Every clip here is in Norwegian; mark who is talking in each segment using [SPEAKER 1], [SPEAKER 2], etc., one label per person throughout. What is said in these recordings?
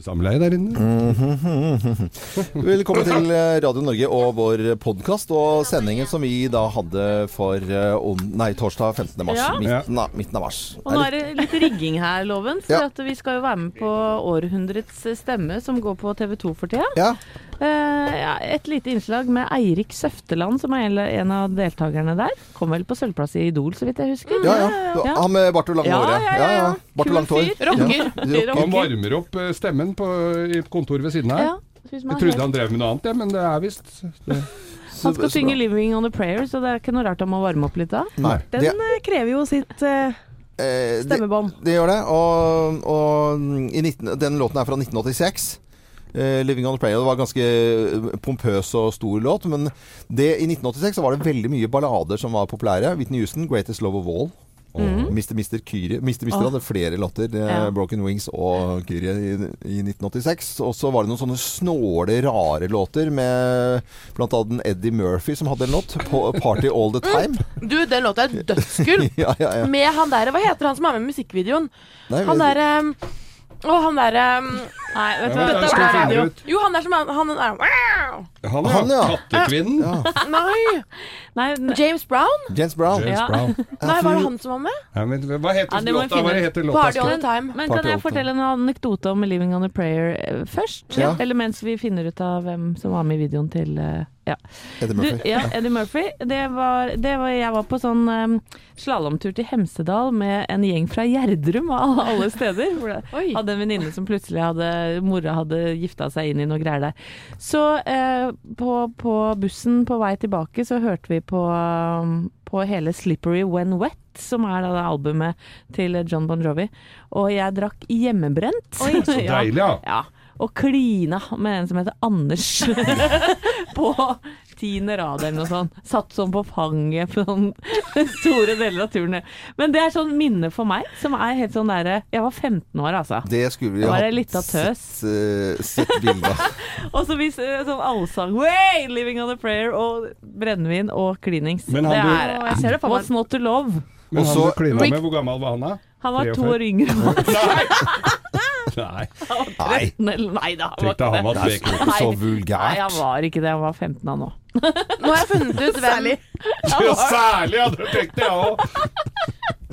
[SPEAKER 1] Samleie der inne.
[SPEAKER 2] Velkommen til eh, Radio Norge og vår podkast og sendingen som vi da hadde for eh, nei, torsdag 15. mars.
[SPEAKER 3] Ja.
[SPEAKER 2] Midten, av, midten av mars.
[SPEAKER 3] Og nå er det litt rigging her, Loven. For
[SPEAKER 2] Ja.
[SPEAKER 3] at vi skal jo være med på Århundrets stemme, som går på TV 2 for tida.
[SPEAKER 2] Ja.
[SPEAKER 3] Eh, ja, et lite innslag med Eirik Søfteland, som er en- av deltakerne der. Kom vel på sølvplass i Idol, så vidt jeg husker.
[SPEAKER 2] Ja, ja.
[SPEAKER 3] Ja.
[SPEAKER 2] Han med bart og lange
[SPEAKER 3] Ja, ja, ja, ja.
[SPEAKER 2] Bart og
[SPEAKER 3] Kul
[SPEAKER 2] langt hår. Ja.
[SPEAKER 1] Han varmer opp eh, stemmen på, i kontoret ved siden her.
[SPEAKER 3] Ja,
[SPEAKER 1] Jeg trodde han drev med noe annet, ja, men det er visst.
[SPEAKER 3] Han skal synge 'Living on a Prayer', så det er ikke noe rart han må varme opp litt da.
[SPEAKER 2] Nei,
[SPEAKER 4] Den
[SPEAKER 2] det,
[SPEAKER 4] eh, krever jo sitt uh,
[SPEAKER 2] Stemmebånd. det, det gjør det. Og, og i 19, den låten er fra 1986. Eh, 'Living on a Prayer' det var en ganske pompøs og stor låt. Men det, i 1986 så var det veldig mye ballader som var populære. Whitney Houston, 'Greatest Love of All'. Mr. Mr. Kyrie Mr. Mr.
[SPEAKER 3] Oh.
[SPEAKER 2] hadde flere låter. eh,
[SPEAKER 3] Ja.
[SPEAKER 2] 'Broken Wings' og Kyrie i, i 1986. Og så var det noen sånne snåle, rare låter med blant annet Eddie Murphy som hadde en låt. på 'Party All The Time'.
[SPEAKER 5] Du, den låta er dødskul.
[SPEAKER 2] ja, ja, ja.
[SPEAKER 5] Med han der Hva heter han som er med i musikkvideoen?
[SPEAKER 2] Nei,
[SPEAKER 5] Han derre um, Å, han derre um,
[SPEAKER 3] Nei, vet du hva. Dette er radio.
[SPEAKER 5] Jo, han der som er Han er
[SPEAKER 1] Han,
[SPEAKER 2] Han, ja.
[SPEAKER 1] ja. Kattekvinnen.
[SPEAKER 2] ja.
[SPEAKER 5] Nei.
[SPEAKER 3] Nei,
[SPEAKER 5] James Brown?
[SPEAKER 2] James Brown.
[SPEAKER 1] James
[SPEAKER 3] Ja.
[SPEAKER 1] Brown.
[SPEAKER 5] Nei, var det han som var med?
[SPEAKER 1] Ja, men, hva heter
[SPEAKER 3] Ja,
[SPEAKER 1] låta? Hva heter låta?
[SPEAKER 5] Party on time.
[SPEAKER 3] Men
[SPEAKER 2] Party
[SPEAKER 3] kan jeg fortelle en anekdote om 'Living on a Prayer' eh, først?
[SPEAKER 2] Ja.
[SPEAKER 3] Eller mens vi finner ut av hvem som var med i videoen til eh, ja.
[SPEAKER 2] Eddie
[SPEAKER 3] Du,
[SPEAKER 2] Murphy.
[SPEAKER 3] ja, Eddie Murphy. Det var, det var, jeg var på sånn um, slalåmtur til Hemsedal med en gjeng fra Gjerdrum av alle steder. Hvor jeg hadde en venninne som plutselig hadde Mora hadde gifta seg inn i noe greier der. Så eh, på, på bussen på vei tilbake så hørte vi på, på hele 'Slippery When Wet'. Som er da det albumet til John Bon Jovi. Og jeg drakk hjemmebrent. Oi.
[SPEAKER 1] Så deilig, ja.
[SPEAKER 3] Ja, og klina med en som heter Anders på tiende rad eller noe sånt. Satt sånn på fanget på sånn store deler av turen. Men det er sånn minne for meg, som er helt sånn derre Jeg var 15 år, altså.
[SPEAKER 2] Det skulle vi
[SPEAKER 3] ha
[SPEAKER 2] hatt
[SPEAKER 3] lita tøs.
[SPEAKER 2] sett, uh, sett bilde av.
[SPEAKER 3] Og så hvis eh, sånn allsang Way! 'Living on a Prayer' og brennevin og klinings.
[SPEAKER 1] Men han
[SPEAKER 3] det er
[SPEAKER 4] Å, jeg ser det for meg.
[SPEAKER 3] What's not to love?
[SPEAKER 1] Men
[SPEAKER 2] Også,
[SPEAKER 1] han
[SPEAKER 2] så-
[SPEAKER 1] du klina med, hvor gammel var han da?
[SPEAKER 3] Han var to år yngre.
[SPEAKER 1] Nei.
[SPEAKER 2] Nei,
[SPEAKER 3] Eller, nei da, han var
[SPEAKER 1] Tenkte han var
[SPEAKER 3] det
[SPEAKER 2] ikke så
[SPEAKER 3] Nei, han var ikke det. Han var 15 da nå.
[SPEAKER 5] Nå har jeg funnet ut hvem
[SPEAKER 1] Ja, særlig, ja, det tenkte jeg òg.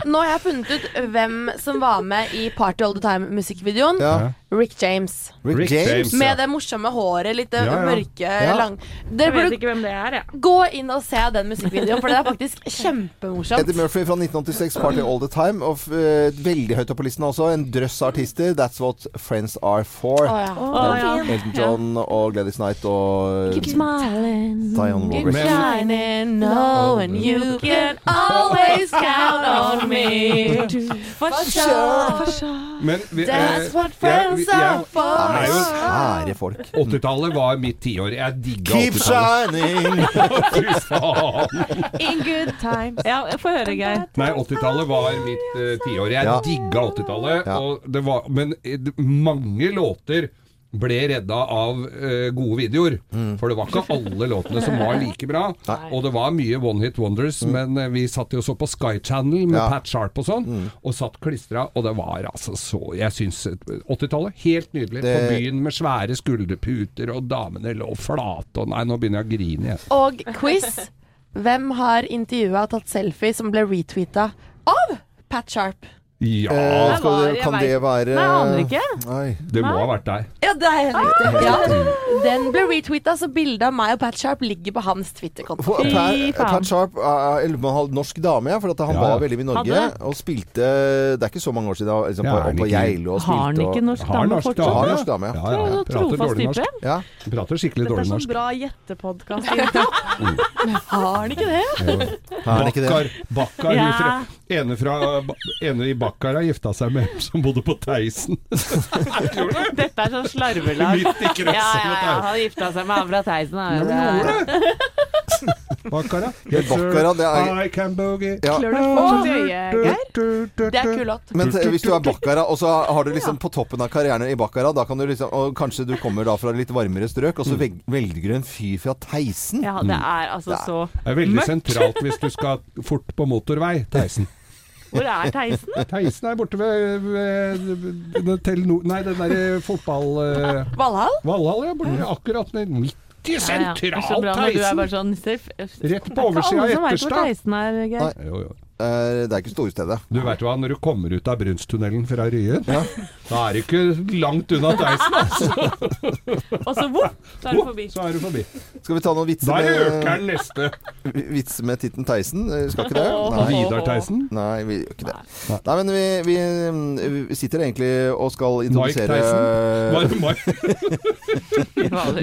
[SPEAKER 5] Nå har jeg funnet ut hvem som var med i Party All The Time-musikkvideoen.
[SPEAKER 2] Ja.
[SPEAKER 5] Rick James.
[SPEAKER 2] Rick,
[SPEAKER 1] Rick
[SPEAKER 2] James.
[SPEAKER 1] James.
[SPEAKER 5] Med det morsomme håret, litt
[SPEAKER 1] Ja, ja.
[SPEAKER 5] mørke,
[SPEAKER 2] Ja.
[SPEAKER 5] lang
[SPEAKER 3] Jeg
[SPEAKER 5] Dere
[SPEAKER 3] vet
[SPEAKER 5] burde
[SPEAKER 3] ikke hvem det er, jeg.
[SPEAKER 5] gå inn og se den musikkvideoen, for det er faktisk kjempemorsomt.
[SPEAKER 2] Eddie Murphy fra 1986, 'Party All The Time'. Og uh, veldig høyt opp på listen også. En drøss artister. 'That's What Friends Are For'.
[SPEAKER 5] Oh, ja.
[SPEAKER 3] oh, ja.
[SPEAKER 2] Elton John og Gladys Knight og
[SPEAKER 3] Keep smiling.
[SPEAKER 5] Keep shining, knowing you can always count on me.
[SPEAKER 3] For sure.
[SPEAKER 1] Men vi,
[SPEAKER 5] That's
[SPEAKER 1] eh,
[SPEAKER 5] what friends
[SPEAKER 1] jeg-.
[SPEAKER 2] Ja, men folk.
[SPEAKER 1] 80-tallet var mitt tiår. Jeg digga
[SPEAKER 2] Keep
[SPEAKER 1] 80-tallet.
[SPEAKER 2] shining!
[SPEAKER 1] Fy faen.
[SPEAKER 4] In good times.
[SPEAKER 3] Ja, få høre, Geir.
[SPEAKER 1] Nei, 80-tallet var mitt uh, tiår. Jeg
[SPEAKER 2] Ja.
[SPEAKER 1] digga 80-tallet.
[SPEAKER 2] Ja.
[SPEAKER 1] og det var- Men eh, mange låter ble redda av uh, gode videoer. For det var ikke alle låtene som var like bra. Og det var mye One Hit Wonders, men uh, vi satt jo så på Sky Channel med
[SPEAKER 2] Ja.
[SPEAKER 1] Pat Sharp og sånn, og satt klistra, og det var altså så Jeg syns eh, 80-tallet, helt nydelig.
[SPEAKER 2] Det-
[SPEAKER 1] På byen med svære skulderputer, og damene lå flate, og nei, nå begynner jeg å grine igjen.
[SPEAKER 5] Og quiz. Hvem har intervjua og tatt selfie som ble retweeta av Pat Sharp?
[SPEAKER 1] Ja,
[SPEAKER 2] Eh, skal
[SPEAKER 3] var-
[SPEAKER 2] det, kan
[SPEAKER 3] vet-
[SPEAKER 2] det være
[SPEAKER 3] Nei, jeg aner ikke.
[SPEAKER 2] Nei.
[SPEAKER 1] det må ha vært deg.
[SPEAKER 5] Ja, det er helt riktig. Ja. Den ble retweeta, så bildet av meg og Pat Sharp ligger på hans Twitter-konto.
[SPEAKER 2] Pat. Pat Sharp er eller man har norsk dame, ja, for at han
[SPEAKER 1] Ja,
[SPEAKER 2] var veldig mye i Norge. Og spilte Det er ikke så mange år siden, liksom,
[SPEAKER 1] Ja,
[SPEAKER 2] på, på Geilo og
[SPEAKER 3] Har han ikke norsk
[SPEAKER 1] Har
[SPEAKER 3] dame
[SPEAKER 1] norsk
[SPEAKER 3] fortsatt?
[SPEAKER 2] Har norsk dame, ja.
[SPEAKER 1] Ja, ja, ja. Prater dårlig norsk.
[SPEAKER 2] ja.
[SPEAKER 1] Prater skikkelig
[SPEAKER 4] Dette er sånn bra gjettepodkast.
[SPEAKER 5] Har han ikke det?
[SPEAKER 1] Bakkar, Bakkar
[SPEAKER 3] Ja.
[SPEAKER 1] ene, fra, ene i Bakkar har gifta seg med en som bodde på Theisen. Det?
[SPEAKER 3] Dette er sånn slarvelag.
[SPEAKER 1] Midt i krøsset
[SPEAKER 3] Ja, ja, ja. Han gifta seg med han fra Theisen.
[SPEAKER 1] Ja,
[SPEAKER 3] han.
[SPEAKER 1] men gjorde det? Bakkar, ja.
[SPEAKER 2] Men det er-
[SPEAKER 1] I can boogie.
[SPEAKER 2] Ja.
[SPEAKER 4] Klør du fortsatt i øyet, Geir?
[SPEAKER 5] Det er kul låt.
[SPEAKER 2] Men hvis du er bakkara, og så har du liksom på toppen av karrieren i bakkara, da kan du liksom Og kanskje du kommer da fra litt varmere strøk, og så velger du en fyr fra Theisen?
[SPEAKER 3] Ja, det er altså så
[SPEAKER 1] Det er veldig sentralt hvis du skal fort på motorvei, Theisen.
[SPEAKER 3] Hvor er Theisen?
[SPEAKER 1] Theisen er borte ved, ved, ved Telenor Nei, den derre fotball... Uh,
[SPEAKER 5] Valhall?
[SPEAKER 1] Valhall, ja. Borte, akkurat ned midt i
[SPEAKER 3] Ja, ja. Er er bare
[SPEAKER 1] Theisen!
[SPEAKER 3] sånn Rett
[SPEAKER 1] på oversida av
[SPEAKER 3] Det er ikke alle som vet hvor
[SPEAKER 1] Etterstad.
[SPEAKER 3] Theisen er, Geir.
[SPEAKER 1] Jo.
[SPEAKER 2] Eh, det er ikke storstedet.
[SPEAKER 1] Du vet hva, når du kommer ut av Brunstunnelen fra Ryen, da er det ikke langt unna Theisen, altså.
[SPEAKER 3] Og så voff, Så er du forbi.
[SPEAKER 1] Så er du forbi.
[SPEAKER 2] Skal vi ta noen vitser
[SPEAKER 1] Da er det Økeren neste.
[SPEAKER 2] vitser med titten Theisen? Eh, Skal ikke det? Nei.
[SPEAKER 1] Vidar Theisen.
[SPEAKER 2] Nei, vi gjør ikke det. Nei, men vi, vi, vi sitter egentlig og skal introdusere
[SPEAKER 1] Mike?
[SPEAKER 3] Theisen.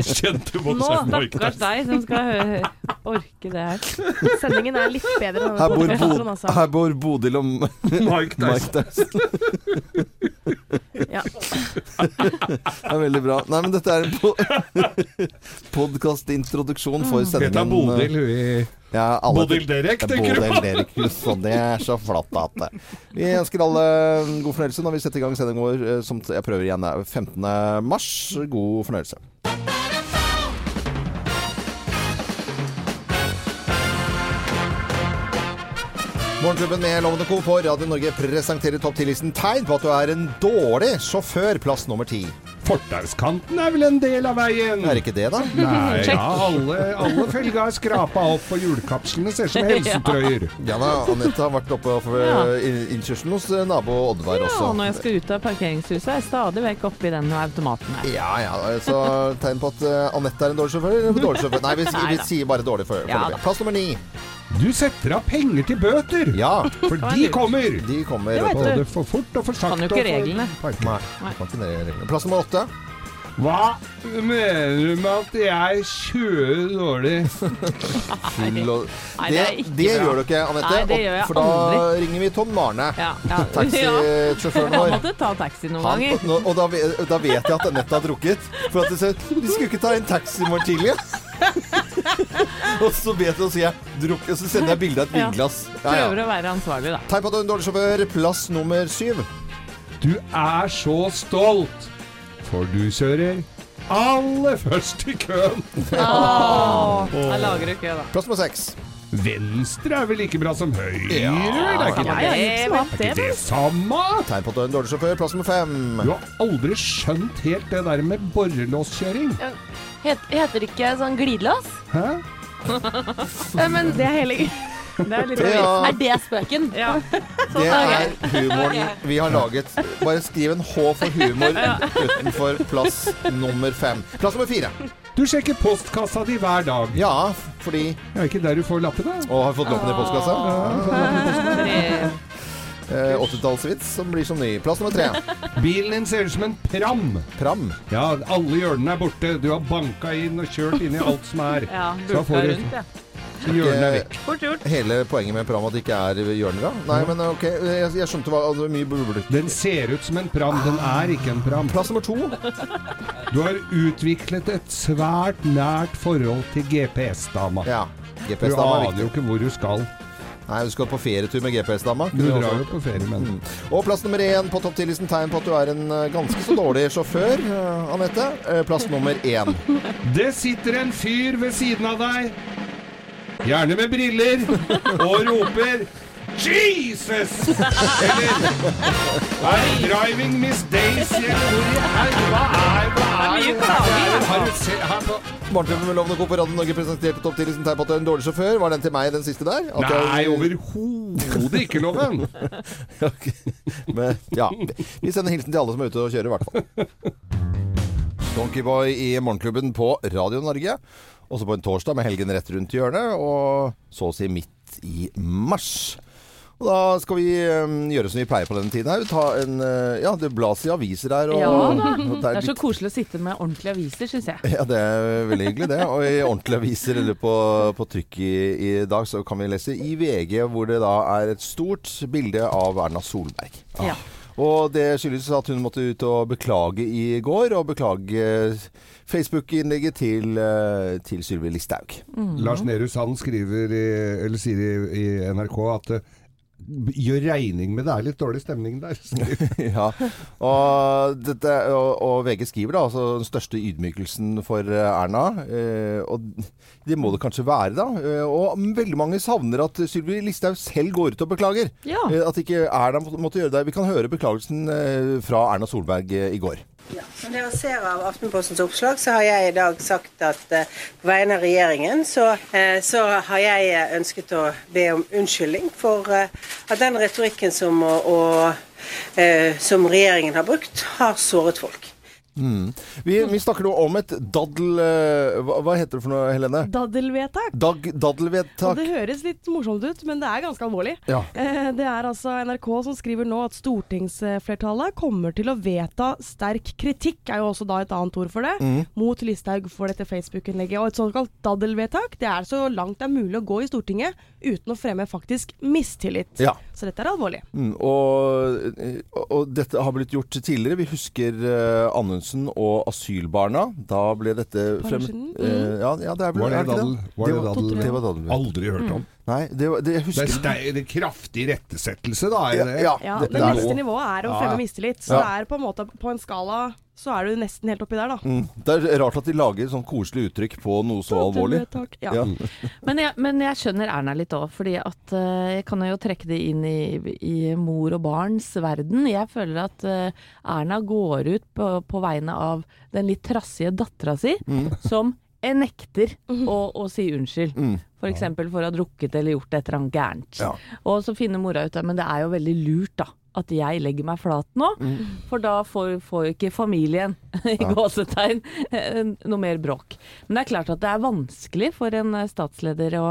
[SPEAKER 1] Kjente
[SPEAKER 3] Nå,
[SPEAKER 1] vokseren Mike
[SPEAKER 3] stakkars deg som skal orke det her.
[SPEAKER 4] Sendingen er litt bedre enn
[SPEAKER 2] Her bor,
[SPEAKER 4] podcasten,
[SPEAKER 2] Bod
[SPEAKER 4] altså.
[SPEAKER 2] her bor Bodil og
[SPEAKER 1] Mike. Tyson.
[SPEAKER 4] Ja.
[SPEAKER 2] Det er veldig bra. Nei, men dette er en po podkastintroduksjon for sendingen.
[SPEAKER 1] Dette er Bodil, hun i
[SPEAKER 2] Ja,
[SPEAKER 1] Bodil Derek, tenker du på?
[SPEAKER 2] Bodil Derek, og det er så flatt at det Vi ønsker alle god fornøyelse når vi setter i gang sendingen vår, eh, som jeg prøver igjen er 15. mars. God fornøyelse. Morgenklubben med Lovende Co. på Radio Norge presenterer topp 10-listen tegn på at du er en dårlig sjåfør. Plass nummer ti.
[SPEAKER 1] Fortauskanten er vel en del av veien?
[SPEAKER 2] Er det ikke det, da?
[SPEAKER 1] Nei, ja, alle, alle felga er skrapa opp, og hjulkapslene ser ut som helsetrøyer.
[SPEAKER 2] Ja da, Anette har vært oppe
[SPEAKER 3] Ja.
[SPEAKER 2] eh, innkjørselen hos eh, nabo Oddvar
[SPEAKER 3] Ja,
[SPEAKER 2] også.
[SPEAKER 3] når jeg skal ut av parkeringshuset, er jeg stadig vekk oppi den automaten her.
[SPEAKER 2] Ja, ja, så tegn på at uh, Anette er en dårlig sjåfør? eller Dårlig sjåfør? Nei, vi, vi
[SPEAKER 3] vi
[SPEAKER 2] sier bare dårlig for,
[SPEAKER 3] Ja.
[SPEAKER 2] Plass nummer ni.
[SPEAKER 1] Du setter av penger til bøter,
[SPEAKER 2] Ja,
[SPEAKER 1] for de kommer.
[SPEAKER 2] de kommer.
[SPEAKER 3] Det vet
[SPEAKER 1] Både for fort og for sakte.
[SPEAKER 3] Kan jo ikke reglene.
[SPEAKER 2] Nei, kan reglene. Plass nummer åtte.
[SPEAKER 1] Hva mener du med at jeg kjører dårlig?
[SPEAKER 2] Full og
[SPEAKER 3] Nei,
[SPEAKER 2] Det,
[SPEAKER 3] det
[SPEAKER 2] det gjør du ikke, Anette.
[SPEAKER 3] Nei, det gjør jeg
[SPEAKER 2] for da
[SPEAKER 3] aldri.
[SPEAKER 2] ringer vi Tom Marne.
[SPEAKER 3] Ja, ja.
[SPEAKER 2] Taxisjåføren
[SPEAKER 3] Han måtte ta taxi noen
[SPEAKER 2] Han,
[SPEAKER 3] ganger.
[SPEAKER 2] og, og da, da vet jeg at Anette har drukket. For at de De skulle ikke ta en taxi i morgen tidlig. og så vet jeg, og så sier jeg drukket, og så sender jeg bilde av et vinglass. Ja, ja.
[SPEAKER 3] Prøver å være ansvarlig, da.
[SPEAKER 2] Tegn på at du er en dårlig sjåfør. Plass nummer syv.
[SPEAKER 1] Du er så stolt, for du kjører aller først i køen.
[SPEAKER 3] Åh, jeg lager ikke kø, da.
[SPEAKER 2] Plass nummer seks.
[SPEAKER 1] Venstre er vel like bra som høyre?
[SPEAKER 2] Ja.
[SPEAKER 1] det Er ikke det,
[SPEAKER 3] det
[SPEAKER 1] er ikke det samme?
[SPEAKER 2] Tegn på at du er en dårlig sjåfør. Plass nummer fem.
[SPEAKER 1] Du har aldri skjønt helt det der med borrelåskjøring.
[SPEAKER 5] Het, heter det ikke sånn glidelås?
[SPEAKER 1] Hæ?
[SPEAKER 5] Men
[SPEAKER 4] Det er hele Det er litt
[SPEAKER 2] Ja,
[SPEAKER 5] er det spøken?
[SPEAKER 3] Ja.
[SPEAKER 2] det er humoren vi har laget. Bare skriv en H for humor utenfor plass nummer fem. Plass nummer fire.
[SPEAKER 1] Du sjekker postkassa di hver dag.
[SPEAKER 2] Ja, fordi
[SPEAKER 1] Er ikke der du får lappene?
[SPEAKER 2] Og har fått lappene i postkassa.
[SPEAKER 3] Det-
[SPEAKER 2] Eh, 80-tallsvits som blir som ny. Plass nummer tre.
[SPEAKER 1] Bilen din ser ut som en pram.
[SPEAKER 2] Pram.
[SPEAKER 1] Ja, alle hjørnene er borte. Du har banka inn og kjørt inn i alt som er.
[SPEAKER 3] Ja,
[SPEAKER 1] Så
[SPEAKER 3] bulka
[SPEAKER 1] får du-
[SPEAKER 3] rundt, ja.
[SPEAKER 1] Så vekk.
[SPEAKER 3] Fort gjort.
[SPEAKER 2] Hele poenget med pram at det ikke er hjørner, da? Nei, men ok, jeg, jeg skjønte hva altså, mye bulk.
[SPEAKER 1] Den ser ut som en pram. Den er ikke en pram.
[SPEAKER 2] Plass nummer to.
[SPEAKER 1] Du har utviklet et svært nært forhold til GPS-dama.
[SPEAKER 2] Ja. GPS-dama er viktig.
[SPEAKER 1] Du aner jo ikke hvor du skal.
[SPEAKER 2] Nei, du skal på ferietur med GPS-dama.
[SPEAKER 1] Du drar jo på ferie, men
[SPEAKER 2] Mm. Og plass nummer én på topp 10-listen tegn på at du er en eh, ganske så dårlig sjåfør, eh, Anette. Eh, Plass nummer én.
[SPEAKER 1] Det sitter en fyr ved siden av deg, gjerne med briller, og roper Jesus! Eller Er det 'Driving Miss Daisy', eller hvor i hel- Hva er hva er
[SPEAKER 3] Det
[SPEAKER 1] Har du se her på
[SPEAKER 2] Morgenklubben med Lovende Co. på Radio Norge presenterte topp 10-listen tegn på at du er en dårlig sjåfør. Var den til meg, den siste der? At jeg-
[SPEAKER 1] Nei, overhodet ikke, Loven.
[SPEAKER 2] okay. Men, ja. Vi sender hilsen til alle som er ute og kjører, i hvert fall. Donkeyboy i Morgenklubben på Radio Norge. Også på en torsdag med helgen rett rundt hjørnet, og så å si midt i mars. Og da skal vi eh, gjøre som vi pleier på denne tiden her. Ta en eh, Ja, det blas i aviser her. Og,
[SPEAKER 3] Ja da. Det er så koselig å sitte med ordentlige aviser, syns jeg.
[SPEAKER 2] ja, det er veldig hyggelig det. Og i ordentlige aviser eller på, på trykk i, i dag så kan vi lese i VG hvor det da er et stort bilde av Erna Solberg.
[SPEAKER 3] Ja.
[SPEAKER 2] Og det skyldes at hun måtte ut og beklage i går, og beklage Facebook-innlegget til, eh, til Sylvi Listhaug.
[SPEAKER 1] Lars Nehru Sand skriver i, eller sier i, i NRK at eh, gjør regning med det er litt dårlig stemning der.
[SPEAKER 2] ja. Og, dette, og, og VG skriver da altså den største ydmykelsen for eh, Erna. Eh, og det må det kanskje være, da. Eh, og veldig mange savner at Sylvi Listhaug selv går ut og beklager.
[SPEAKER 3] Ja.
[SPEAKER 2] Eh, at ikke Erna måtte gjøre det. Vi kan høre beklagelsen fra Erna Solberg i går.
[SPEAKER 6] Ja. Som dere ser av Aftenpostens oppslag, så har jeg i dag sagt at eh, på vegne av regjeringen så, eh, så har jeg eh, ønsket å be om unnskyldning for at den retorikken som, og, og, som regjeringen har brukt, har såret folk.
[SPEAKER 2] Vi, vi snakker nå om et daddel... eh, hva, hva heter det for noe, Helene?
[SPEAKER 4] Daddelvedtak.
[SPEAKER 2] Dag,
[SPEAKER 4] Og det høres litt morsomt ut, men det er ganske alvorlig.
[SPEAKER 2] Ja.
[SPEAKER 4] Eh, Det er altså NRK som skriver nå at stortingsflertallet kommer til å vedta sterk kritikk, er jo også da et annet ord for det,
[SPEAKER 2] Mm.
[SPEAKER 4] mot Listhaug for dette Facebook-innlegget. Og et såkalt daddelvedtak, det er så langt det er mulig å gå i Stortinget uten å fremme faktisk mistillit.
[SPEAKER 2] Ja.
[SPEAKER 4] Så dette er alvorlig.
[SPEAKER 2] Mm, og, og, og dette har blitt gjort tidligere. Vi husker uh, Anundsen og asylbarna. Da ble dette
[SPEAKER 4] Par år
[SPEAKER 2] frem...
[SPEAKER 4] siden.
[SPEAKER 2] eh, ja, ja, det er vel
[SPEAKER 1] Var det
[SPEAKER 2] det,
[SPEAKER 1] daddel? Var det daddel?
[SPEAKER 2] Det var daddel.
[SPEAKER 1] Aldri hørt om.
[SPEAKER 2] Nei, det, det jeg
[SPEAKER 1] Det er,
[SPEAKER 2] husker
[SPEAKER 1] det er kraftig rettesettelse, da. Er det?
[SPEAKER 2] Ja,
[SPEAKER 4] Ja,
[SPEAKER 2] det,
[SPEAKER 4] det,
[SPEAKER 2] er
[SPEAKER 4] neste nivået er å
[SPEAKER 1] Ja.
[SPEAKER 4] fremme mistillit. Så
[SPEAKER 2] Ja.
[SPEAKER 4] det er på en måte på en skala så er du nesten helt oppi der, da.
[SPEAKER 2] Mm, det er rart at de lager sånn koselig uttrykk på noe så alvorlig.
[SPEAKER 4] Ja.
[SPEAKER 2] Ja.
[SPEAKER 3] Men jeg, men jeg skjønner Erna litt òg, fordi at eh, jeg kan jo trekke det inn i, i mor og barns verden. Jeg føler at uh, Erna går ut på, på vegne av den litt trassige dattera si, som eh, nekter å, å si unnskyld.
[SPEAKER 2] Mm.
[SPEAKER 3] F.eks. For, for å ha drukket eller gjort et eller annet gærent.
[SPEAKER 2] Ja.
[SPEAKER 3] Og så finner mora ut at men det er jo veldig lurt da at jeg legger meg flat nå, for da får, får ikke familien i gåsetegn eh, noe mer bråk. Men det er klart at det er vanskelig for en eh, statsleder å,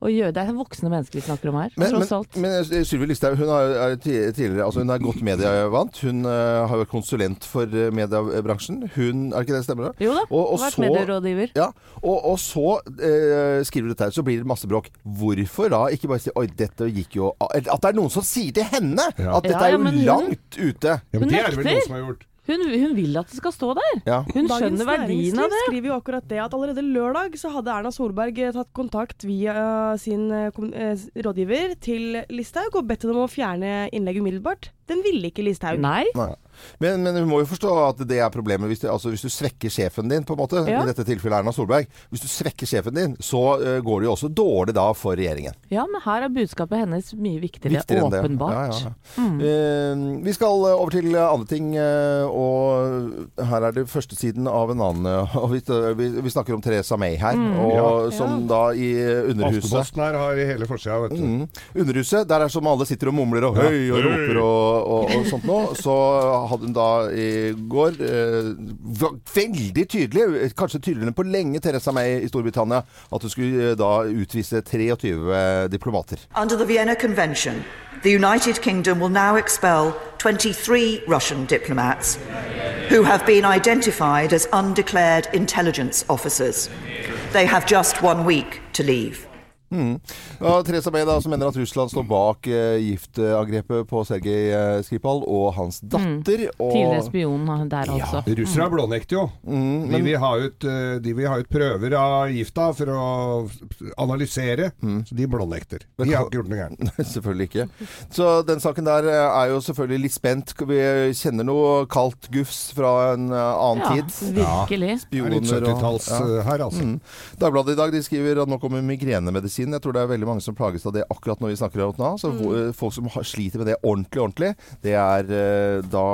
[SPEAKER 3] å gjøre Det er voksne mennesker vi snakker om her,
[SPEAKER 2] Men,
[SPEAKER 3] tross alt.
[SPEAKER 2] men, men eh, Sylvi Listhaug hun er, er tidligere Altså hun er godt medievant. Hun uh, har vært konsulent for eh, mediebransjen. Hun Er ikke det stemmer? da?
[SPEAKER 3] Jo da,
[SPEAKER 2] Og- og
[SPEAKER 3] vært
[SPEAKER 2] så-
[SPEAKER 3] medierådgiver.
[SPEAKER 2] Ja, og, og så uh, skriver du dette her, så blir det masse bråk. Hvorfor da ikke bare si Oi, dette gikk jo At det er noen som sier til henne
[SPEAKER 1] Ja.
[SPEAKER 2] at dette
[SPEAKER 3] Ja,
[SPEAKER 2] er jo
[SPEAKER 3] hun-
[SPEAKER 2] langt ute.
[SPEAKER 1] Ja, men det er det vel noen som har gjort.
[SPEAKER 3] Hun, hun vil at det skal stå der.
[SPEAKER 2] Ja.
[SPEAKER 3] Hun skjønner verdien av det.
[SPEAKER 4] skriver jo akkurat det at allerede lørdag så hadde Erna Solberg eh, tatt kontakt via eh, sin uh, rådgiver til Listhaug og bedt henne om å fjerne innlegget umiddelbart. Den ville ikke Listhaug.
[SPEAKER 3] Nei.
[SPEAKER 2] Nei. Men, men hun må jo forstå at det er problemet hvis, du, altså hvis du svekker sjefen din, på en måte.
[SPEAKER 3] Ja.
[SPEAKER 2] I dette tilfellet Erna Solberg. Hvis du svekker sjefen din, så uh, går det jo også dårlig da for regjeringen.
[SPEAKER 3] Ja, men her er budskapet hennes mye viktigere.
[SPEAKER 2] Viktigere
[SPEAKER 3] åpenbart.
[SPEAKER 2] Ja, ja, ja. Uh, vi skal eh, over til andre ting, uh, og her er det førstesiden av en annen og vi, vi, vi snakker om Teresa May her, og,
[SPEAKER 1] Ja.
[SPEAKER 2] som da i Underhuset
[SPEAKER 1] Aftenposten her har hele forsida, vet du.
[SPEAKER 2] Mm. Underhuset, der er som alle sitter og mumler og høy og roper og, og, og sånt noe. Så hadde hun da i går eh, veldig tydelig, kanskje tydeligere enn på lenge, Teresa May i Storbritannia, at hun skulle eh, da utvise 23 diplomater.
[SPEAKER 7] Under the Vienna Convention, the United Kingdom will now expel 23 Russian diplomats who have been identified as undeclared intelligence officers. They have just one week to leave.
[SPEAKER 2] Ja, Theresa May da, som mener at Russland står bak eh, giftangrepet på Sergej eh, Skripal og hans datter. Og,
[SPEAKER 3] Tidligere spion der, altså.
[SPEAKER 1] Russere blånekter jo.
[SPEAKER 2] Mm,
[SPEAKER 1] De vil, ha ut, eh, de vil ha ut prøver av gifta for å analysere.
[SPEAKER 2] Mm.
[SPEAKER 1] Så de blånekter. De har ikke gjort noe gærent.
[SPEAKER 2] Selvfølgelig ikke. Så den saken der eh, er jo selvfølgelig litt spent. Vi kjenner noe kaldt gufs fra en annen
[SPEAKER 3] Ja,
[SPEAKER 2] tid.
[SPEAKER 3] virkelig.
[SPEAKER 1] Ja, litt
[SPEAKER 2] Spioner og-
[SPEAKER 1] 70-talls
[SPEAKER 2] ja.
[SPEAKER 1] her, altså.
[SPEAKER 2] Mm. Dagbladet i dag de skriver at nå kommer migrenemedisin. Jeg tror det er veldig mange som plages av det akkurat når vi snakker om det nå. Så mm. folk som har, sliter med det ordentlig, ordentlig, det er eh, da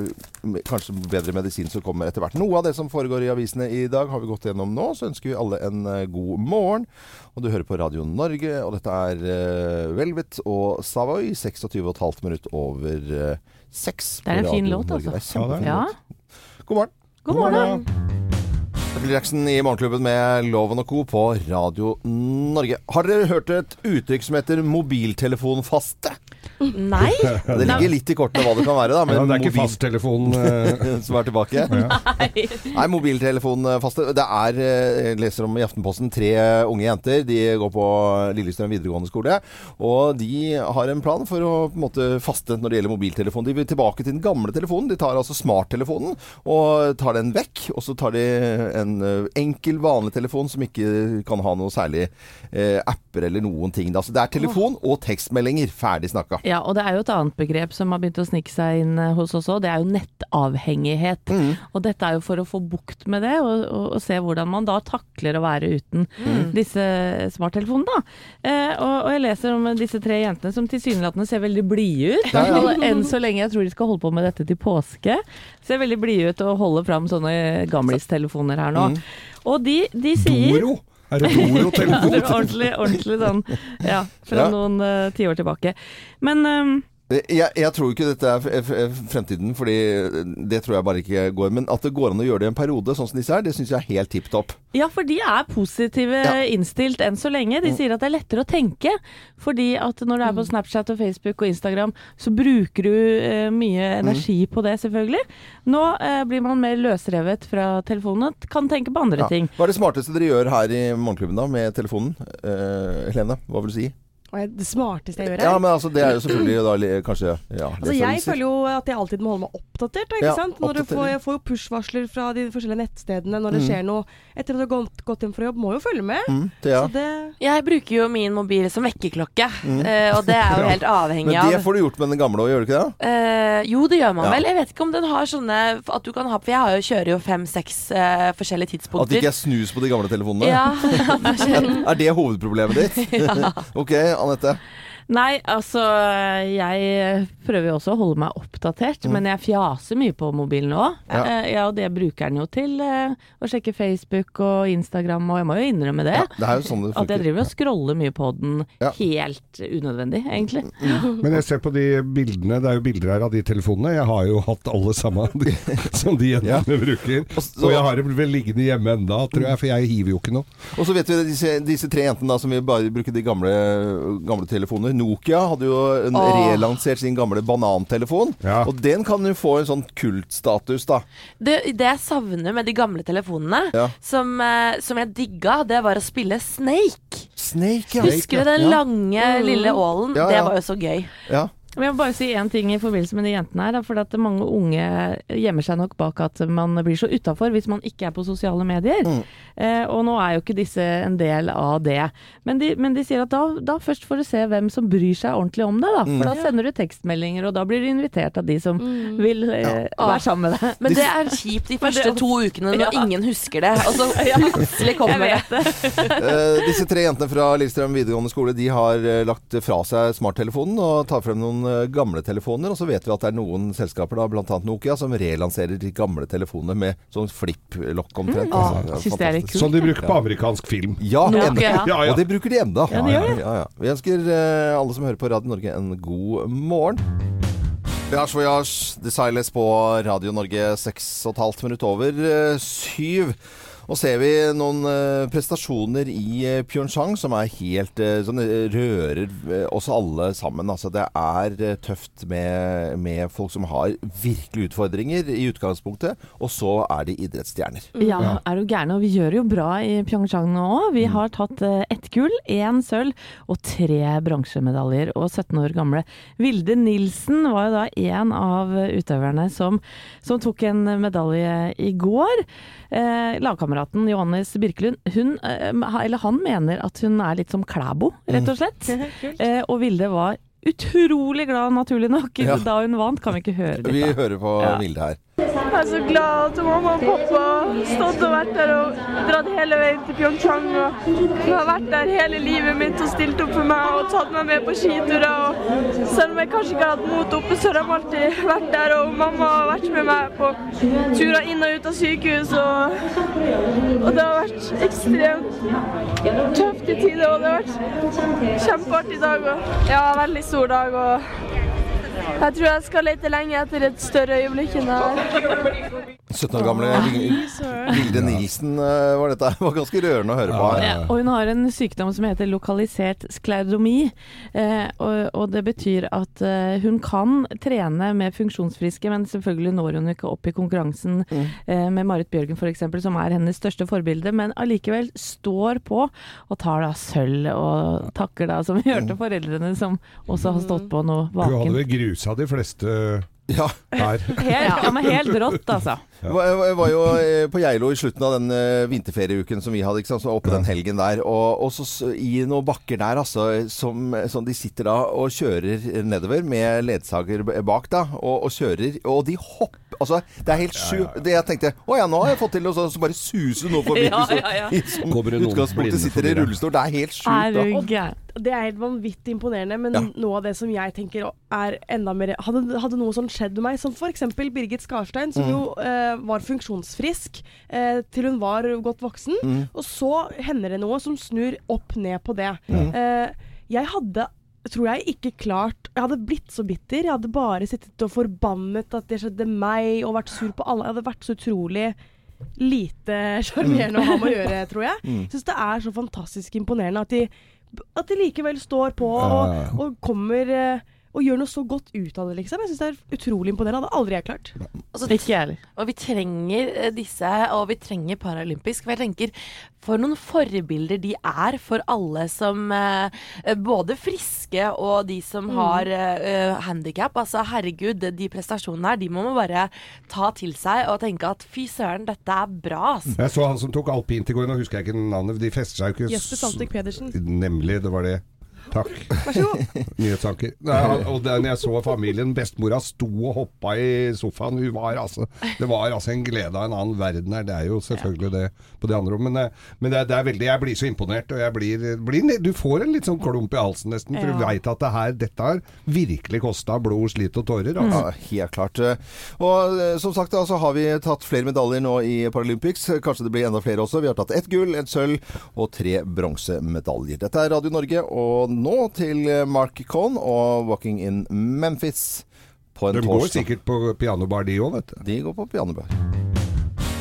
[SPEAKER 2] eh, kanskje bedre medisin som kommer etter hvert. Noe av det som foregår i avisene i dag har vi gått gjennom nå. Så ønsker vi alle en eh, god morgen. Og du hører på Radio Norge, og dette er eh, Velvet og Savoy. 26,5 minutt over eh, seks.
[SPEAKER 3] Det er en fin låt, altså.
[SPEAKER 2] Det er kjempefin
[SPEAKER 3] Ja.
[SPEAKER 2] låt. God morgen.
[SPEAKER 3] God morgen.
[SPEAKER 2] Michael Jackson i Morgenklubben med Loven og Co. på Radio Norge. Har dere hørt et uttrykk som heter mobiltelefonfaste?
[SPEAKER 5] Nei.
[SPEAKER 2] Det ligger litt i kortene hva det kan være, da.
[SPEAKER 1] Ja, det er ikke
[SPEAKER 2] mobil-
[SPEAKER 1] fasttelefon eh,
[SPEAKER 2] som er tilbake. Nei, mobiltelefonfaste. Det er, eh, jeg leser om i Aftenposten, tre unge jenter. De går på Lillestrøm videregående skole. Og de har en plan for å på en måte faste når det gjelder mobiltelefon. De vil tilbake til den gamle telefonen. De tar altså smarttelefonen og tar den vekk. Og så tar de en eh, enkel, vanlig telefon som ikke kan ha noe særlig eh, apper eller noen ting. Da. Så det er telefon og tekstmeldinger. Ferdig snakka.
[SPEAKER 3] Ja, og det er jo et annet begrep som har begynt å snike seg inn eh, hos oss òg. Det er jo nettavhengighet. Og dette er jo for å få bukt med det, og, og, og se hvordan man da takler å være uten disse smarttelefonene, da. Eh, og, og jeg leser om disse tre jentene som tilsynelatende ser veldig blide ut. Ja, ja. enn så lenge. Jeg tror de skal holde på med dette til påske. Ser veldig blide ut og holder fram sånne gamlistelefoner her nå. Og de, de sier
[SPEAKER 1] Doro! Er det Doro-telefon?
[SPEAKER 3] ordentlig, ordentlig sånn ja, fra
[SPEAKER 2] Ja.
[SPEAKER 3] noen uh, tiår tilbake. Men ehm,
[SPEAKER 2] Jeg, jeg tror ikke dette er fremtiden, fordi det tror jeg bare ikke går. Men at det går an å gjøre det i en periode, sånn som disse her, det syns jeg er helt tipp topp.
[SPEAKER 3] Ja, for de er positive
[SPEAKER 2] Ja. Mm.
[SPEAKER 3] innstilt enn så lenge. De sier at det er lettere å tenke. Fordi at når du er på Snapchat og Facebook og Instagram, så bruker du eh, mye
[SPEAKER 2] Mm.
[SPEAKER 3] energi på det, selvfølgelig. Nå eh, blir man mer løsrevet fra telefonen og kan tenke på andre
[SPEAKER 2] Ja.
[SPEAKER 3] ting.
[SPEAKER 2] Hva er det smarteste dere gjør her i Morgenklubben da, med telefonen? Eh, Helene, hva vil du si?
[SPEAKER 4] Jeg- Det smarteste jeg gjør
[SPEAKER 2] Ja, men altså, det er jo selvfølgelig da kanskje ja,
[SPEAKER 4] Altså, jeg føler jo at jeg alltid må holde meg oppdatert. Ikke
[SPEAKER 2] Ja,
[SPEAKER 4] sant? Når du får, jeg får jo push-varsler fra de forskjellige nettstedene når det
[SPEAKER 2] Mm.
[SPEAKER 4] skjer noe. Etter at du har gått, gått hjem fra jobb, må jo følge med.
[SPEAKER 2] Mm, Thea.
[SPEAKER 4] Så det
[SPEAKER 5] Jeg bruker jo min mobil som vekkerklokke, mm. og det er jo helt avhengig av
[SPEAKER 2] Men det får du gjort med den gamle òg, gjør du ikke det?
[SPEAKER 5] Uh, jo, det gjør man
[SPEAKER 2] Ja.
[SPEAKER 5] vel. Jeg vet ikke om den har sånne At du kan ha For jeg har jo, kjører jo fem-seks uh, forskjellige
[SPEAKER 2] At det ikke er snus på de gamle telefonene?
[SPEAKER 5] Ja.
[SPEAKER 2] Er det hovedproblemet ditt? ja. ok, Anette.
[SPEAKER 3] Nei, altså jeg prøver jo også å holde meg oppdatert, men jeg fjaser mye på mobilen nå.
[SPEAKER 2] Mm. Ja.
[SPEAKER 3] Eh, ja, og det bruker den jo til eh, å sjekke Facebook og Instagram, og jeg må jo innrømme det.
[SPEAKER 2] Ja, det er jo sånn det
[SPEAKER 3] At jeg driver og scroller mye på den
[SPEAKER 2] Ja.
[SPEAKER 3] helt unødvendig, egentlig.
[SPEAKER 1] Men jeg ser på de bildene, det er jo bilder her av de telefonene. Jeg har jo hatt alle sammen de, som de jentene bruker.
[SPEAKER 2] Og så-
[SPEAKER 1] Og jeg har det vel liggende hjemme enda, tror jeg, for jeg hiver jo ikke noe.
[SPEAKER 2] Og så vet vi disse, disse tre jentene da, som vil bare bruke de gamle, gamle telefoner. Nokia hadde jo en
[SPEAKER 5] Åh.
[SPEAKER 2] relansert sin gamle banantelefon.
[SPEAKER 1] Ja.
[SPEAKER 2] Og den kan jo få en sånn kultstatus, da.
[SPEAKER 5] Det, det jeg savner med de gamle telefonene,
[SPEAKER 2] Ja.
[SPEAKER 5] som, eh, som jeg digga, det var å spille Snake.
[SPEAKER 2] Snake, ja.
[SPEAKER 5] Husker du den
[SPEAKER 2] ja.
[SPEAKER 5] lange, lille ålen?
[SPEAKER 2] Ja,
[SPEAKER 5] Det var jo så gøy.
[SPEAKER 2] Ja.
[SPEAKER 3] Men jeg vil bare si én ting i forbindelse med de jentene her. For at mange unge gjemmer seg nok bak at man blir så utafor hvis man ikke er på sosiale medier.
[SPEAKER 2] Mm.
[SPEAKER 3] Eh, og nå er jo ikke disse en del av det. Men de, men de sier at da, da først får du se hvem som bryr seg ordentlig om det. da.
[SPEAKER 2] Mm.
[SPEAKER 3] For da sender du tekstmeldinger, og da blir du invitert av de som vil eh, være sammen med deg.
[SPEAKER 5] Men det er kjipt de første to ukene når
[SPEAKER 3] Ja.
[SPEAKER 5] ingen husker det, og så plutselig kommer det.
[SPEAKER 2] uh, disse tre jentene fra Lillestrøm videregående skole De har eh, lagt fra seg smarttelefonen og tar frem noen eh, gamle telefoner. Og så vet vi at det er noen selskaper, da, bl.a. Nokia, som relanserer de gamle telefonene med sånn flip-lokk omtrent.
[SPEAKER 3] Mm.
[SPEAKER 2] Altså, det er
[SPEAKER 3] synes det er litt.
[SPEAKER 1] Som de bruker på amerikansk film.
[SPEAKER 2] Ja,
[SPEAKER 3] Ja,
[SPEAKER 2] enda.
[SPEAKER 5] ja.
[SPEAKER 2] Og det bruker de enda.
[SPEAKER 3] Ja, de gjør det.
[SPEAKER 2] Ja, ja. Vi ønsker eh, alle som hører på Radio Norge en god morgen. Voyage Voyage, The Silence på Radio Norge, seks og et halvt minutt over eh, syv. Og ser vi noen eh, prestasjoner i eh, Pyeongchang som er helt eh, sånn eh, rører oss alle sammen. Altså det er tøft med, med folk som har virkelig utfordringer i utgangspunktet, og så er de idrettsstjerner.
[SPEAKER 3] Ja, er du gæren. Og vi gjør det jo bra i Pyeongchang nå òg. Vi har tatt ett gull, én sølv og tre bronsemedaljer. Og 17 år gamle Vilde Nilsen var jo da en av utøverne som, som tok en medalje i går. Eh, lagkameraten Johannes Birkelund, hun, eh, eller han mener at hun er litt som Klæbo, rett og slett. Eh, og Vilde var utrolig glad, naturlig nok,
[SPEAKER 2] Ja.
[SPEAKER 3] da hun vant. Kan vi ikke høre litt?
[SPEAKER 2] Vi hører på
[SPEAKER 3] Ja.
[SPEAKER 2] Vilde her.
[SPEAKER 8] Jeg er så glad at mamma og pappa har stått og vært der og dratt hele veien til Pyeongchang. Og de har vært der hele livet mitt og stilt opp for meg og tatt meg med på skiturer. Selv om jeg kanskje ikke har hatt mot oppe, så har de alltid vært der. Og mamma har vært med meg på turer inn og ut av sykehus. Og, og det har vært ekstremt tøft i tider. Og det har vært kjempeartig dag. Og ja, veldig stor dag. og jeg tror jeg skal lete lenge etter et større øyeblikk enn det her.
[SPEAKER 2] 17 år gamle. Vilde Nilsen eh, var dette. Det var ganske rørende å høre på.
[SPEAKER 3] Ja, og hun har en sykdom som heter lokalisert sklerdomi. Eh, og, det betyr at eh, hun kan trene med funksjonsfriske, men selvfølgelig når hun ikke opp i konkurransen eh, med Marit Bjørgen f.eks., som er hennes største forbilde, men allikevel står på og tar da sølv og takker da, som vi hørte foreldrene som også har stått på nå
[SPEAKER 1] Hun hadde
[SPEAKER 3] vaken.
[SPEAKER 1] vel grusa de fleste
[SPEAKER 2] Ja.
[SPEAKER 1] her.
[SPEAKER 3] Helt, ja, men helt rått, altså.
[SPEAKER 2] Jeg var- jo eh, på Geilo i slutten av den eh, vinterferieuken som vi hadde, ikke sant? så oppe den helgen der. Og, og så i noen bakker der, altså, som, som de sitter da og kjører nedover med ledsager bak, da. Og, og kjører, og de hopper Altså, det er helt sjukt. Det Jeg tenkte å ja, nå har jeg fått til, og så, så bare suser noe forbi.
[SPEAKER 3] Ja, ja, ja.
[SPEAKER 2] I- som utgangspunktet sitter i rullestol. Det er helt sjukt. Da.
[SPEAKER 4] Det er helt vanvittig imponerende, men
[SPEAKER 2] Ja.
[SPEAKER 4] noe av det som jeg tenker er enda mer Hadde, hadde noe sånt skjedd med meg, som f.eks. Birgit Skarstein, som
[SPEAKER 2] Mm.
[SPEAKER 4] jo eh, var funksjonsfrisk eh, til hun var godt voksen,
[SPEAKER 2] Mm.
[SPEAKER 4] og så hender det noe som snur opp ned på det.
[SPEAKER 2] Mm.
[SPEAKER 4] Eh, jeg hadde tror jeg ikke klart Jeg hadde blitt så bitter. Jeg hadde bare sittet og forbannet at det skjedde meg, og vært sur på alle. Jeg hadde vært så utrolig lite sjarmerende å ha med å gjøre, tror jeg.
[SPEAKER 2] Mm.
[SPEAKER 4] Jeg syns det er så fantastisk imponerende at de, at de likevel står på og, og kommer eh, og gjør noe så godt ut av det, liksom. Jeg syns det er utrolig imponerende. Det hadde aldri jeg klart.
[SPEAKER 5] Altså,
[SPEAKER 3] Ikke jeg heller.
[SPEAKER 5] Og vi trenger eh, disse, og vi trenger Paralympisk. For jeg tenker, for noen forbilder de er for alle som eh, Både friske og de som har uh, handikap. Altså, herregud, de prestasjonene her, de må man bare ta til seg og tenke at fy søren, dette er bra, Altså.
[SPEAKER 1] Jeg så han som tok alpint i går, nå husker jeg ikke navnet. De fester seg jo ikke
[SPEAKER 4] Jesper Saltvik Pedersen.
[SPEAKER 1] Nemlig, det var det. Takk.
[SPEAKER 4] Vær så god.
[SPEAKER 1] Nyhetsanker. Nei, og da jeg så familien, bestemora sto og hoppa i sofaen. Hun var altså Det var altså en glede av en annen verden her. Det er jo selvfølgelig det på de andre rommene. Men, eh, men det, det er veldig Jeg blir så imponert, og jeg blir, blir Du får en litt sånn klump i halsen nesten, for du
[SPEAKER 4] Ja.
[SPEAKER 1] veit at det her, dette har virkelig kosta blod, slit og tårer. Altså.
[SPEAKER 2] Ja, helt klart. Og eh, som sagt så så har vi tatt flere medaljer nå i Paralympics. Kanskje det blir enda flere også. Vi har tatt ett gull, et sølv og tre bronsemedaljer. Dette er Radio Norge, og nå til eh, Mark Cohn og 'Walking in Memphis' på en
[SPEAKER 1] De går
[SPEAKER 2] torsdag.
[SPEAKER 1] sikkert på pianobar, de òg, vet du.
[SPEAKER 2] De går på pianobar.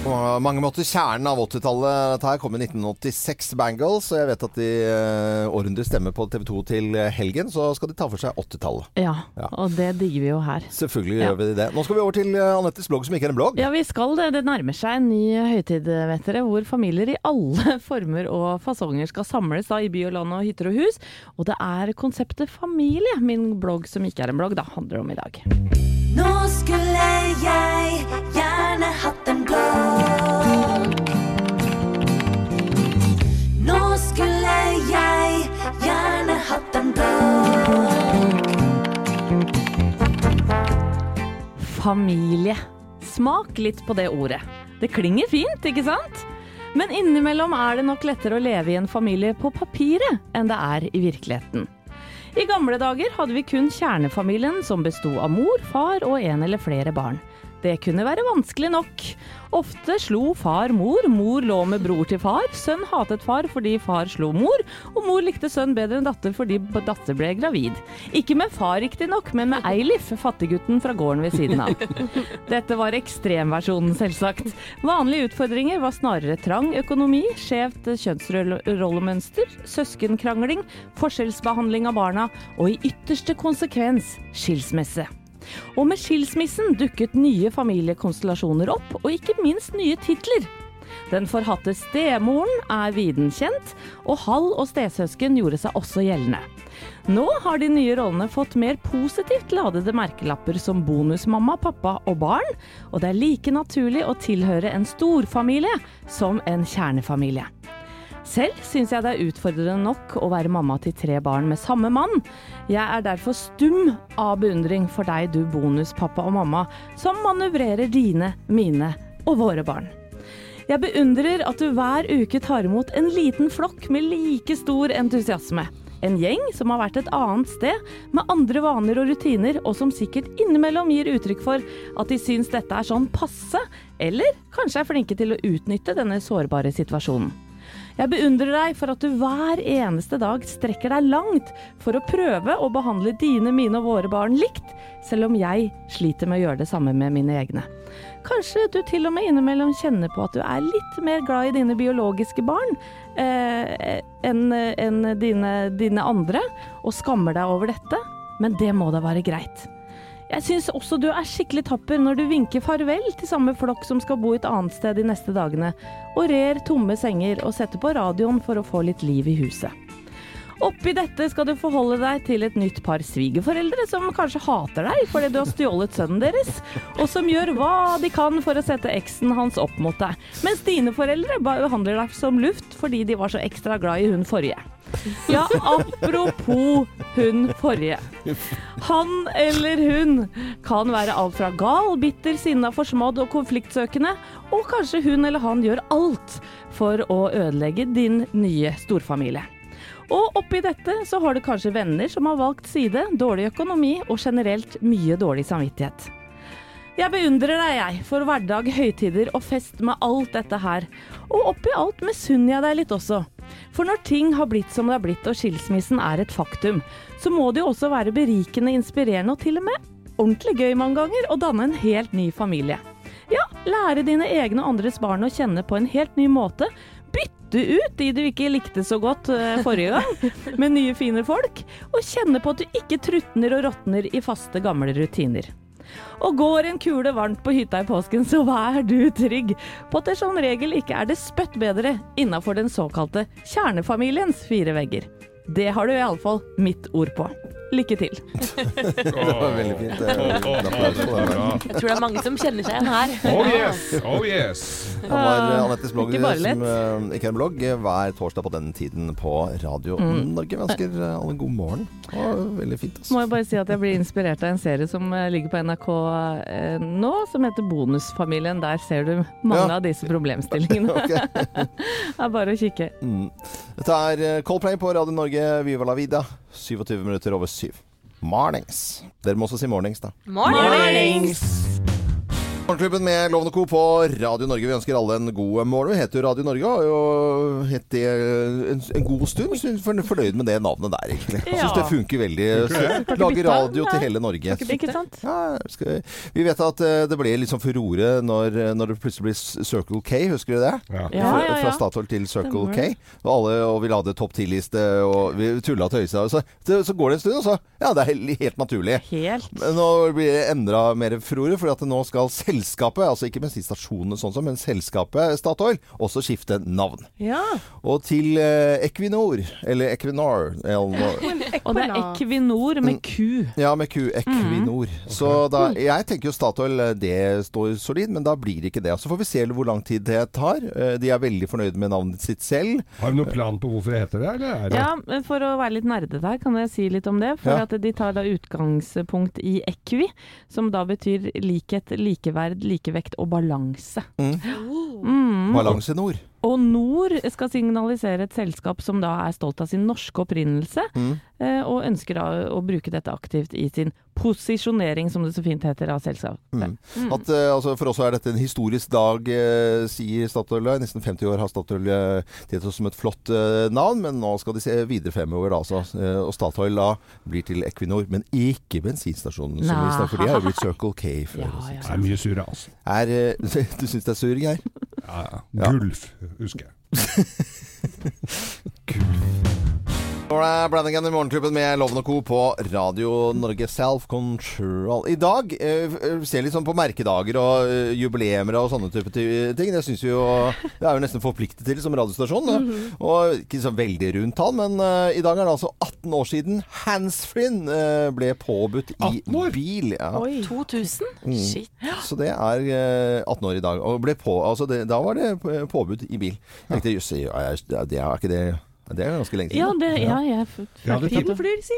[SPEAKER 2] På mange måter kjernen av 80-tallet. Dette her kom i 1986, Bangles. Og jeg vet at de eh, århundret stemmer på TV 2 til helgen, så skal de ta for seg 80-tallet.
[SPEAKER 3] Ja,
[SPEAKER 2] Ja.
[SPEAKER 3] og det digger vi jo her.
[SPEAKER 2] Selvfølgelig
[SPEAKER 3] Ja.
[SPEAKER 2] gjør vi det. Nå skal vi over til eh, Anettes blogg, som ikke er en blogg.
[SPEAKER 3] Ja, vi skal det. Det nærmer seg en ny høytid, vet dere, hvor familier i alle former og fasonger skal samles da i by og land og hytter og hus. Og det er konseptet familie min blogg, som ikke er en blogg, da, handler om i dag.
[SPEAKER 9] Nå skulle jeg gjerne hatt en
[SPEAKER 3] Familie. Smak litt på det ordet. Det klinger fint, ikke sant? Men innimellom er det nok lettere å leve i en familie på papiret enn det er i virkeligheten. I gamle dager hadde vi kun kjernefamilien som besto av mor, far og en eller flere barn. Det kunne være vanskelig nok. Ofte slo far mor, mor lå med bror til far, sønn hatet far fordi far slo mor, og mor likte sønn bedre enn datter fordi datter ble gravid. Ikke med far riktignok, men med Eilif, fattiggutten fra gården ved siden av. Dette var ekstremversjonen, selvsagt. Vanlige utfordringer var snarere trang økonomi, skjevt kjønnsrollemønster, søskenkrangling, forskjellsbehandling av barna og i ytterste konsekvens skilsmisse. Og med skilsmissen dukket nye familiekonstellasjoner opp, og ikke minst nye titler. Den forhatte stemoren er viden kjent, og halv- og stesøsken gjorde seg også gjeldende. Nå har de nye rollene fått mer positivt ladede merkelapper som bonusmamma, pappa og barn, og det er like naturlig å tilhøre en storfamilie som en kjernefamilie. Selv syns jeg det er utfordrende nok å være mamma til tre barn med samme mann. Jeg er derfor stum av beundring for deg, du bonuspappa og mamma, som manøvrerer dine, mine og våre barn. Jeg beundrer at du hver uke tar imot en liten flokk med like stor entusiasme. En gjeng som har vært et annet sted, med andre vaner og rutiner, og som sikkert innimellom gir uttrykk for at de syns dette er sånn passe, eller kanskje er flinke til å utnytte denne sårbare situasjonen. Jeg beundrer deg for at du hver eneste dag strekker deg langt for å prøve å behandle dine, mine og våre barn likt, selv om jeg sliter med å gjøre det samme med mine egne. Kanskje du til og med innimellom kjenner på at du er litt mer glad i dine biologiske barn eh, enn en dine, dine andre, og skammer deg over dette, men det må da være greit. Jeg syns også du er skikkelig tapper når du vinker farvel til samme flokk som skal bo et annet sted de neste dagene, og rer tomme senger og setter på radioen for å få litt liv i huset. Oppi dette skal du forholde deg til et nytt par svigerforeldre som kanskje hater deg fordi du har stjålet sønnen deres, og som gjør hva de kan for å sette eksen hans opp mot deg, mens dine foreldre behandler deg som luft fordi de var så ekstra glad i hun forrige. Ja, apropos hun forrige. Han eller hun kan være alt fra gal, bitter, sinna, forsmådd og konfliktsøkende, og kanskje hun eller han gjør alt for å ødelegge din nye storfamilie. Og oppi dette så har du kanskje venner som har valgt side, dårlig økonomi og generelt mye dårlig samvittighet. Jeg beundrer deg, jeg, for hverdag, høytider og fest med alt dette her. Og oppi alt misunner jeg deg litt også. For når ting har blitt som det har blitt og skilsmissen er et faktum, så må det jo også være berikende, inspirerende og til og med ordentlig gøy mange ganger å danne en helt ny familie. Ja, lære dine egne og andres barn å kjenne på en helt ny måte. Bytte ut de du ikke likte så godt eh, forrige gang, med nye, fine folk. Og kjenne på at du ikke trutner og råtner i faste, gamle rutiner. Og går en kule varmt på hytta i påsken, så vær du trygg på at det som regel ikke er det spøtt bedre innafor den såkalte kjernefamiliens fire vegger. Det har du iallfall mitt ord på. Lykke til.
[SPEAKER 2] Det var veldig fint.
[SPEAKER 5] Jeg tror det er mange som kjenner seg igjen her.
[SPEAKER 1] Oh yes, oh yes.
[SPEAKER 2] Det var eh, Anettes blogg, som eh, ikke er en blogg, eh, hver torsdag på denne tiden på Radio
[SPEAKER 3] Mm.
[SPEAKER 2] Norge. Vi ønsker alle en god morgen. Det var veldig fint. Altså.
[SPEAKER 3] Må jeg bare si at jeg blir inspirert av en serie som ligger på NRK nå, som heter Bonusfamilien. Der ser du mange
[SPEAKER 2] Ja.
[SPEAKER 3] av disse problemstillingene. Det er bare å kikke.
[SPEAKER 2] Mm. Dette er Coldplay på Radio Norge, Viva la vida. 27 minutter over syv. Mornings. Dere må også si mornings, da.
[SPEAKER 5] Mornings!
[SPEAKER 2] Morgenklubben med Lovende Co. på Radio Norge. Vi ønsker alle en god morgen. Vi heter jo Radio Norge og har jo hett det en, en god stund. Så er fornøyd med det navnet der, egentlig. Jeg syns det funker veldig. Så, Lager radio til hele Norge.
[SPEAKER 3] Ikke sant?
[SPEAKER 2] Ja, vi vet at eh, det ble litt sånn furore når, når det plutselig blir Circle K, husker du det?
[SPEAKER 1] Ja.
[SPEAKER 3] Ja,
[SPEAKER 2] Fra- Fra. Statoil til Circle K. Og alle og ville ha det topp ti-liste, og vi tulla og tøysa. Så, så, så går det en stund, og så Ja, det er helt, naturlig.
[SPEAKER 3] Helt.
[SPEAKER 2] Nå blir det enda mer furore, for at nå skal selskapet, altså ikke bensinstasjonene sånn som, men selskapet Statoil, også skifte navn.
[SPEAKER 3] Ja.
[SPEAKER 2] Og til eh, Equinor, eller Equinor eller,
[SPEAKER 3] Og det er Equinor med Q.
[SPEAKER 2] Ja, med Q. Equinor.
[SPEAKER 3] Mhm.
[SPEAKER 2] Så da, jeg tenker jo Statoil, eh, det står solid, men da blir det ikke det. Så får vi se hvor lang tid det tar. Eh, De er veldig fornøyde med navnet sitt selv.
[SPEAKER 1] Har du noen plan på hvorfor det heter det, eller er det
[SPEAKER 3] Ja, For å være litt nerdete her, kan jeg si litt om det. For
[SPEAKER 2] Ja.
[SPEAKER 3] at De tar da utgangspunkt i equi, som da betyr likhet, likeverd, likevekt og balanse.
[SPEAKER 2] Mm.
[SPEAKER 3] Mm. Og Nor skal signalisere et selskap som da er stolt av sin norske opprinnelse,
[SPEAKER 2] Mm.
[SPEAKER 3] eh, og ønsker da å bruke dette aktivt i sin posisjonering, som det så fint heter, av selskapet.
[SPEAKER 2] Mm. At, eh, altså, for oss er dette en historisk dag, eh, sier Statoil. I nesten 50 år har Statoil tjent oss som et flott navn, men nå skal de se videre fremover. Da, altså. Og Statoil da blir til Equinor, men ikke bensinstasjonen. Som vi
[SPEAKER 3] Nei.
[SPEAKER 2] snakker, for de har jo blitt Circle K før.
[SPEAKER 3] Ja, ja.
[SPEAKER 1] Det er mye surere, altså.
[SPEAKER 2] Er, du syns det er sur, Geir?
[SPEAKER 1] Ja. Gulf, husker jeg.
[SPEAKER 2] Nå er det Brannigan i Morgenklubben med Loven og Co. på Radio Norge Self Control. I dag eh, vi ser litt sånn på merkedager og eh, jubileer og sånne type ting. Det syns vi jo Det er jo nesten forpliktet til som radiostasjon. da. Og ikke så veldig rundt tall, men uh, i dag er det altså 18 år siden handsfree uh, ble påbudt i bil. Ja.
[SPEAKER 5] 2000?
[SPEAKER 2] Mm.
[SPEAKER 5] Shit.
[SPEAKER 2] Så det er eh, 18 år i dag. Og ble på, altså det, da var det påbud i bil. Jeg tenkte jøss, ja, det er ikke det Det er ganske lenge
[SPEAKER 3] Ja,
[SPEAKER 2] siden.
[SPEAKER 3] det, ja, jeg
[SPEAKER 1] Ja, det
[SPEAKER 4] Tiden flyr, si.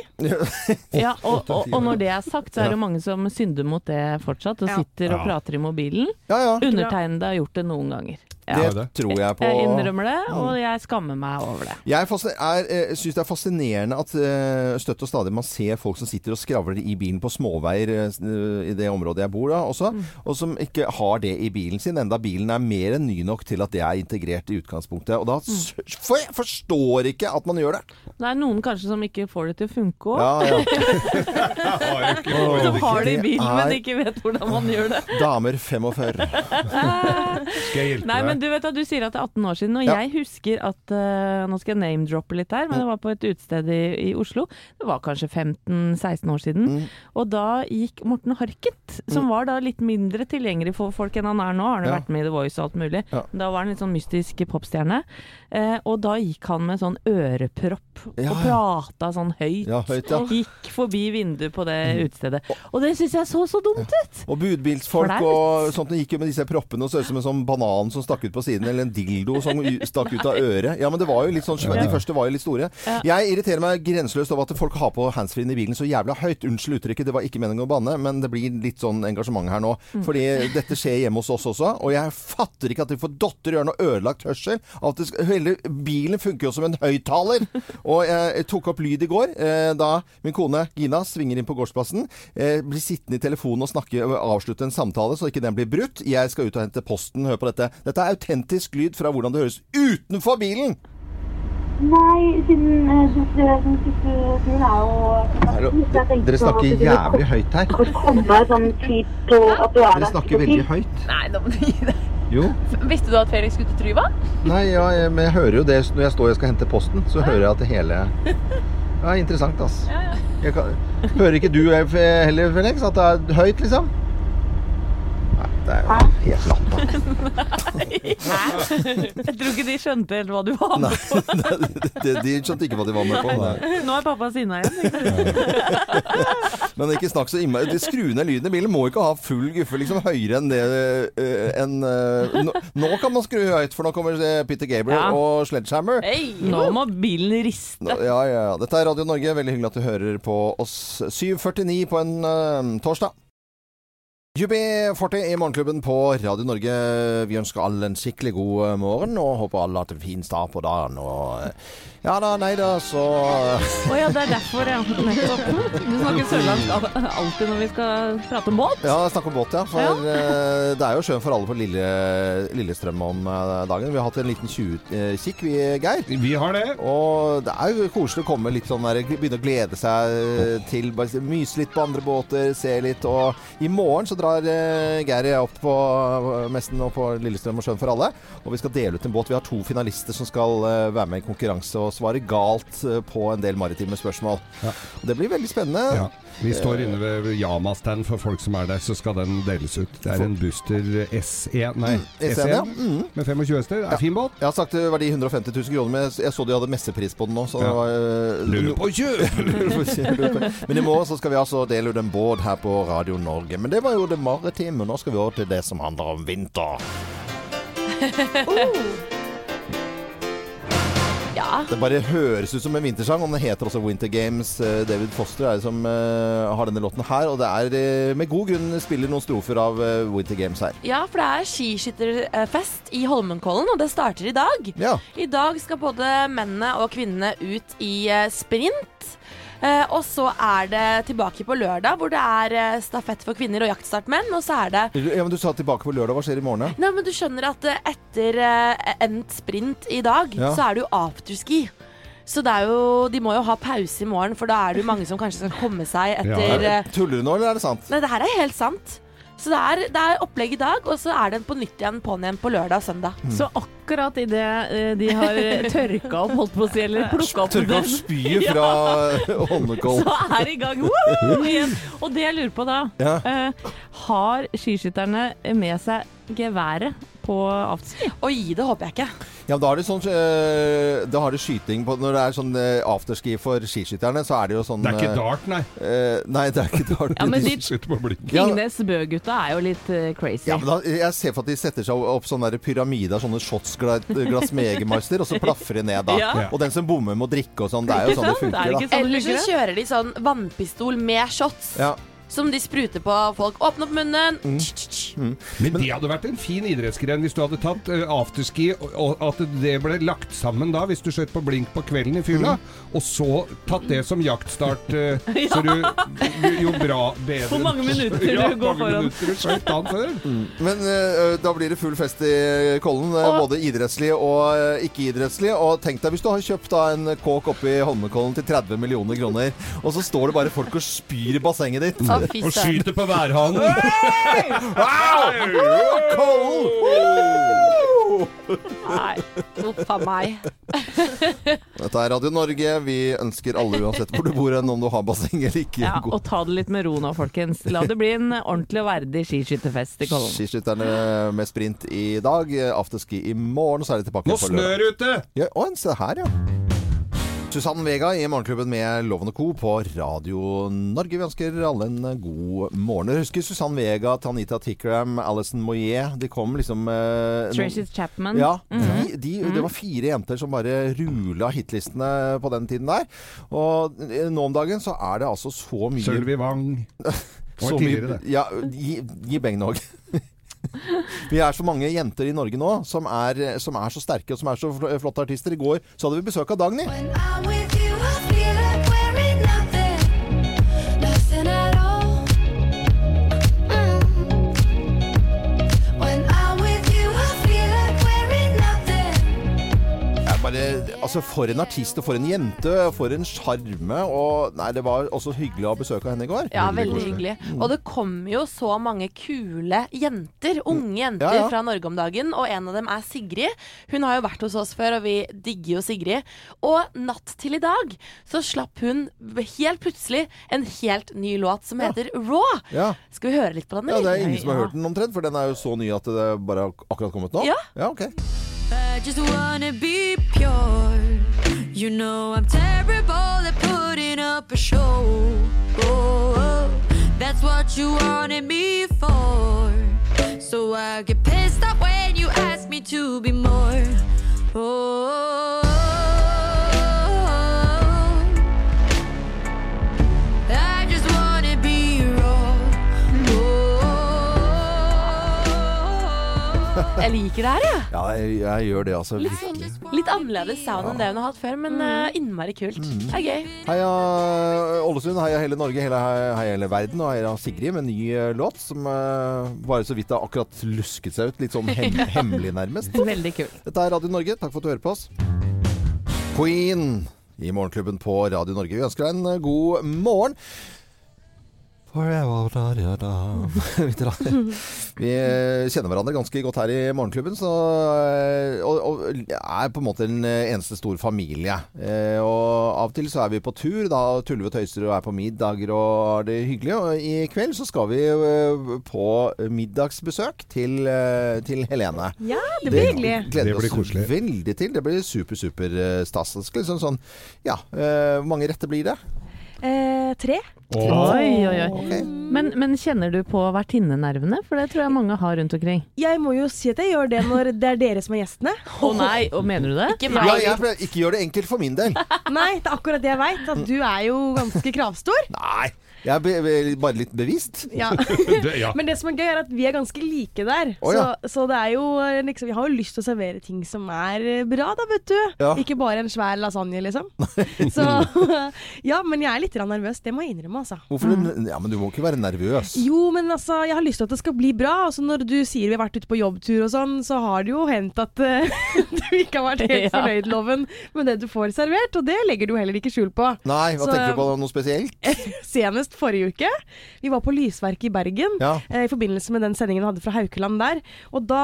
[SPEAKER 3] Ja, og, og, og når det er sagt, så er det mange som synder mot det fortsatt, og sitter og prater i mobilen.
[SPEAKER 2] Ja, ja.
[SPEAKER 3] Undertegnede har gjort det noen ganger.
[SPEAKER 2] Det
[SPEAKER 1] det.
[SPEAKER 2] tror jeg på.
[SPEAKER 3] Jeg innrømmer det, og jeg skammer meg over det.
[SPEAKER 2] Jeg eh, syns det er fascinerende at eh, støtt og stadig man ser folk som sitter og skravler i bilen på småveier eh, i det området jeg bor da også,
[SPEAKER 3] Mm.
[SPEAKER 2] og som ikke har det i bilen sin, enda bilen er mer enn ny nok til at det er integrert i utgangspunktet. Og da
[SPEAKER 3] Mm.
[SPEAKER 2] for jeg forstår ikke at man gjør det.
[SPEAKER 3] Det er noen kanskje som ikke får det til å funke òg.
[SPEAKER 2] Ja, ja.
[SPEAKER 3] Som har det i bilen, men ikke vet hvordan man gjør det.
[SPEAKER 2] Damer 45.
[SPEAKER 1] Skal jeg hjelpe
[SPEAKER 3] Nei, men du vet at du sier at det er 18 år siden, og
[SPEAKER 2] Ja.
[SPEAKER 3] jeg husker at uh, Nå skal jeg name-droppe litt her, men det var på et utested i, i Oslo. Det var kanskje 15-16 år siden.
[SPEAKER 2] Mm.
[SPEAKER 3] Og da gikk Morten Harket, som var da litt mindre tilgjengelig for folk enn han er nå. Han har han
[SPEAKER 2] Ja.
[SPEAKER 3] vært med i The Voice og alt mulig.
[SPEAKER 2] Ja.
[SPEAKER 3] Da var han litt sånn mystisk popstjerne. Uh, og da gikk han med sånn ørepropp og prata sånn høyt.
[SPEAKER 2] Høyt. Mm.
[SPEAKER 3] Gikk forbi vinduet på det utestedet. Og det syns jeg så så dumt ut!
[SPEAKER 2] Og budbilsfolk
[SPEAKER 3] Flaut.
[SPEAKER 2] og sånt de gikk jo med disse proppene og så ut som en sånn banan som stakk ut på siden, eller en dildo som stakk ut av øret. Ja, men det var jo litt sånn. De første var jo litt store. Jeg irriterer meg grenseløst over at folk har på handsfree i bilen så jævla høyt. Unnskyld uttrykket, det var ikke meningen å banne, men det blir litt sånn engasjement her nå. Fordi dette skjer hjemme hos oss også, og jeg fatter ikke at de får dotter i ørene og ødelagt hørsel. At hele bilen funker jo som en høyttaler. Og jeg tok opp lyd i går, eh, da min kone Gina svinger inn på gårdsplassen. Eh, blir sittende i telefonen og snakke avslutte en samtale, så ikke den blir brutt. Jeg skal ut og hente posten. Hør på dette. Dette er autentisk lyd fra hvordan det høres utenfor bilen!
[SPEAKER 8] Nei, siden eh, turen er jo
[SPEAKER 2] Dere snakker jævlig høyt her.
[SPEAKER 8] sånn tid på at du er
[SPEAKER 2] Dere snakker veldig høyt.
[SPEAKER 5] Nei, nå må du gi deg.
[SPEAKER 2] Jo.
[SPEAKER 5] Visste du at Felix skulle til Tryva?
[SPEAKER 2] Nei, ja, jeg, men jeg hører jo det når jeg står og skal hente posten. Så hører jeg at det hele Ja, interessant, ass. Jeg kan, hører ikke du eh, heller, Felix, at det er høyt, liksom? Nei, det er jo helt latterlig.
[SPEAKER 3] Jeg tror ikke de skjønte helt hva du var med på.
[SPEAKER 2] de, de skjønte ikke hva de var med på. Nei.
[SPEAKER 3] Nå er pappa sinna igjen.
[SPEAKER 2] Men ikke snakk så innmari De Skru ned lyden i bilen. Må ikke ha full guffe liksom høyere enn det eh, enn, eh, nå, nå kan man skru høyt, for nå kommer eh, Peter Gabriel
[SPEAKER 3] Ja.
[SPEAKER 2] og Sledgehammer.
[SPEAKER 3] Nå må bilen riste.
[SPEAKER 2] Nå- Ja, ja, ja. Dette er Radio Norge. Veldig hyggelig at du hører på oss. 7.49 på en uh, torsdag. UB40 i Morgenklubben på Radio Norge. Vi ønsker alle en skikkelig god eh, morgen, og håper alle har hatt en fin start på dagen. Og eh, ja da, nei da, så
[SPEAKER 3] Å ja, det er derfor, ja. Nettopp. Du snakker sørlandsk alltid når vi skal prate om båt.
[SPEAKER 2] Ja, snakke om båt, ja. For ja. det er jo sjøen for alle på Lille, Lillestrøm om eh, dagen. Vi har hatt en liten tjuvkikk, vi, Geir.
[SPEAKER 1] Vi har det.
[SPEAKER 2] Og det er jo koselig å komme litt sånn der, begynne å glede seg eh, til Myse litt på andre båter, se litt. Og i morgen så drar eh, Geir opp på eh, messen og på Lillestrøm og Sjøen for alle. Og vi skal dele ut en båt. Vi har to finalister som skal eh, være med i konkurranse og svare galt eh, på en del maritime spørsmål. Og det blir veldig spennende.
[SPEAKER 1] Ja. Vi står inne ved Yama-stand for folk som er der, så skal den deles ut. Det er en Buster S1, nei,
[SPEAKER 2] S1,
[SPEAKER 1] S1
[SPEAKER 2] ja. Mm.
[SPEAKER 1] med 25 hester. Det er fin båt.
[SPEAKER 2] Jeg har sagt eh, verdi 150 000 kroner, men jeg- så de hadde messepris på den nå. Så det
[SPEAKER 1] Ja.
[SPEAKER 2] var, eh,
[SPEAKER 1] Lurer på å kjøpe!
[SPEAKER 2] Men i morgen så skal vi altså dele ut en båt her på Radio Norge. Men det var jo det maritime. Nå skal vi over til det som handler om vinter.
[SPEAKER 5] Ja.
[SPEAKER 2] Det bare høres ut som en vintersang, og den heter også Winter Games. Eh, David Foster er det som eh, har denne låten her, og det er eh, med god grunn spiller noen strofer av Winter Games her.
[SPEAKER 5] Ja, for det er skiskytterfest i Holmenkollen, og det starter i dag.
[SPEAKER 2] Ja.
[SPEAKER 5] I dag skal både mennene og kvinnene ut i sprint. Eh, og så er det tilbake på lørdag, hvor det er eh, stafett for kvinner og jaktstart menn. Og så er det
[SPEAKER 2] ja, men Du sa tilbake på lørdag. Hva skjer i morgen?
[SPEAKER 5] Nei, men du skjønner at eh, etter endt sprint i dag,
[SPEAKER 2] Ja.
[SPEAKER 5] så er det jo afterski. Så det er jo, de må jo ha pause i morgen, for da er det jo mange som kanskje skal komme seg etter ja.
[SPEAKER 2] Tuller du nå, eller er det sant?
[SPEAKER 5] Nei, det her er helt sant. Så det er, det er opplegg i dag, og så er den på nytt igjen på'n igjen på lørdag og søndag.
[SPEAKER 3] Så akkurat idet uh, de har tørka opp, holdt på å si, eller plukka opp
[SPEAKER 2] Tørka opp spyet fra Holmenkollen.
[SPEAKER 3] så er det i gang Woo! igjen. Og det jeg lurer på da,
[SPEAKER 2] Ja.
[SPEAKER 3] uh, har skiskytterne med seg geværet på afterski?
[SPEAKER 5] Oi, det håper jeg ikke.
[SPEAKER 2] Ja, da er det sånn eh, Da har det skyting på Når det er sånn eh, afterski for skiskytterne, så er det jo sånn
[SPEAKER 1] Det er ikke
[SPEAKER 2] eh,
[SPEAKER 1] dart, nei.
[SPEAKER 2] eh, Nei, det er ikke dart.
[SPEAKER 3] Ja, men de.
[SPEAKER 2] Ja.
[SPEAKER 3] Tingnes Bø-gutta er jo litt crazy.
[SPEAKER 2] Ja, men da, jeg ser for at de setter seg opp sånne der pyramider, sånne shotsglass med Egermeister, og så plaffer de ned da.
[SPEAKER 3] Ja.
[SPEAKER 2] Og den som bommer, må drikke og sånn. Det er jo sånn det funker,
[SPEAKER 3] Er
[SPEAKER 2] da.
[SPEAKER 3] sånn
[SPEAKER 5] Eller så kjører de sånn vannpistol med shots.
[SPEAKER 2] Ja.
[SPEAKER 5] Som de spruter på folk. Åpne opp munnen.
[SPEAKER 2] Mm.
[SPEAKER 5] Tch, tch. Mm.
[SPEAKER 1] Men det hadde vært en fin idrettsgren hvis du hadde tatt uh, afterski, og, og at det ble lagt sammen da, hvis du skjøt på blink på kvelden i fylla, og så tatt det som jaktstart, eh, så du jo bra bedre
[SPEAKER 3] Hvor mange minutter du
[SPEAKER 1] ja,
[SPEAKER 3] går foran.
[SPEAKER 1] du skjøt dagen før.
[SPEAKER 2] Men uh, da blir det full fest i Kollen,
[SPEAKER 3] Og-
[SPEAKER 2] både idrettslig og ikke-idrettslig. Og tenk deg hvis du har kjøpt da en kåk oppe i Holmenkollen til 30 millioner kroner, og så står det bare folk og spyr i bassenget ditt.
[SPEAKER 1] Og skyter på værhanen.
[SPEAKER 5] Nei, uff a meg.
[SPEAKER 2] Dette er Radio Norge. Vi ønsker alle, uansett hvor du bor hen, om du har basseng eller ikke,
[SPEAKER 3] Ja,
[SPEAKER 2] god
[SPEAKER 3] og ta det litt med ro nå, folkens. La det bli en ordentlig og verdig skiskytterfest i Kollen.
[SPEAKER 2] Skiskytterne med sprint i dag, afterski i morgen, så er de tilbake
[SPEAKER 1] Nå snør det ute!
[SPEAKER 2] Ja, å, se her, ja. Susanne Vega i Morgenklubben med Loven og Co. på Radio Norge. Vi ønsker alle en god morgen. Jeg husker Susanne Vega, Tanita Tikram, Alison Moyet. De kom liksom eh,
[SPEAKER 3] Tracy Chapman.
[SPEAKER 2] Ja, de, de, det var fire jenter som bare rula hitlistene på den tiden der. Og eh, nå om dagen så er det altså så mye
[SPEAKER 1] Sølvi Wang. Det
[SPEAKER 2] så
[SPEAKER 1] var
[SPEAKER 2] mye-
[SPEAKER 1] tidligere, det.
[SPEAKER 2] Ja, gi, gi beng nog. Vi er så mange jenter i Norge nå som er, som er så sterke og som er så flotte artister. I går så hadde vi besøk av Dagny. Altså For en artist og for en jente. For en sjarme. Og nei, det var også hyggelig å ha besøk av henne i går.
[SPEAKER 5] Ja, veldig hyggelig. Og det kommer jo så mange kule jenter, unge jenter
[SPEAKER 2] Ja, ja.
[SPEAKER 5] fra Norge om dagen, og en av dem er Sigrid. Hun har jo vært hos oss før, og vi digger jo Sigrid. Og natt til i dag så slapp hun helt plutselig en helt ny låt som heter Raw.
[SPEAKER 2] Ja.
[SPEAKER 5] Skal vi høre litt på den,
[SPEAKER 2] ja, Det er ingen som har hørt den omtrent, for den er jo så ny at det bare har akkurat kommet nå.
[SPEAKER 5] Ja.
[SPEAKER 2] ja ok.
[SPEAKER 9] I just wanna be pure. You know I'm terrible at putting up a show. Oh, oh, that's what you wanted me for. So I get pissed off when you ask me to be more. Oh,
[SPEAKER 5] Jeg liker det her, jeg.
[SPEAKER 2] Ja, jeg, jeg gjør det, altså.
[SPEAKER 5] Litt, sånn, litt annerledes sound enn det hun har hatt før, men uh, innmari kult. Det er gøy.
[SPEAKER 2] Heia Ålesund, heia hele Norge, heia, heia hele verden, og heia Sigrid med en ny eh, låt som uh, bare så vidt har akkurat lusket seg ut. Litt sånn hem hemmelig, nærmest.
[SPEAKER 3] Veldig kul.
[SPEAKER 2] Dette er Radio Norge. Takk for at du hører på oss. Queen i Morgenklubben på Radio Norge. Vi ønsker deg en eh, god morgen. Vi eh, kjenner hverandre ganske godt her i Morgenklubben, så, eh, og, og er på en måte en eh, eneste stor familie. Eh, Og av og til så er vi på tur, da tuller vi og tøyser og er på middager og har det hyggelig. Og i kveld så skal vi på middagsbesøk til, til Helene.
[SPEAKER 4] Ja, det blir hyggelig.
[SPEAKER 1] Det blir
[SPEAKER 2] vi oss
[SPEAKER 1] koselig.
[SPEAKER 2] veldig til. Det blir super, super stas. Liksom sånn, ja, eh, Hvor mange retter blir det?
[SPEAKER 4] Eh, tre.
[SPEAKER 3] Oi, oi, oi.
[SPEAKER 2] Ok.
[SPEAKER 3] Men, men kjenner du på vertinnenervene? For det tror jeg mange har rundt omkring.
[SPEAKER 4] Jeg må jo si at jeg gjør det når det er dere som er gjestene.
[SPEAKER 3] Å nei, og mener du det?
[SPEAKER 5] Ikke
[SPEAKER 2] Ja,
[SPEAKER 5] meg.
[SPEAKER 2] jeg ikke gjør det enkelt for min del.
[SPEAKER 4] Nei, det er akkurat det jeg veit. At du er jo ganske kravstor.
[SPEAKER 2] Nei, jeg er be be bare litt bevisst.
[SPEAKER 4] Ja.
[SPEAKER 1] Det, ja.
[SPEAKER 4] Men det som er gøy, er at vi er ganske like der.
[SPEAKER 2] Oh, ja.
[SPEAKER 4] så, så det er jo eh, liksom Vi har jo lyst til å servere ting som er eh, bra, da, vet du.
[SPEAKER 2] Ja.
[SPEAKER 4] Ikke bare en svær lasagne, liksom. Så Ja, men jeg er litt nervøs. Det må jeg innrømme, altså.
[SPEAKER 2] Hvorfor mm. Ja, men du må ikke være nervøs.
[SPEAKER 4] Jo, men altså, jeg har lyst til at det skal bli bra. Altså, når du sier vi har vært ute på jobbtur og sånn, så har det jo hendt at uh, du ikke har vært helt
[SPEAKER 3] Ja.
[SPEAKER 4] fornøyd, Loven, med det du får servert. Og det legger du heller ikke skjul på.
[SPEAKER 2] Nei, hva
[SPEAKER 4] Så-
[SPEAKER 2] tenker du på? Noe spesielt?
[SPEAKER 4] Senest forrige uke. Vi var på Lysverket i Bergen
[SPEAKER 2] Ja.
[SPEAKER 4] eh, i forbindelse med den sendingen vi hadde fra Haukeland der. Og da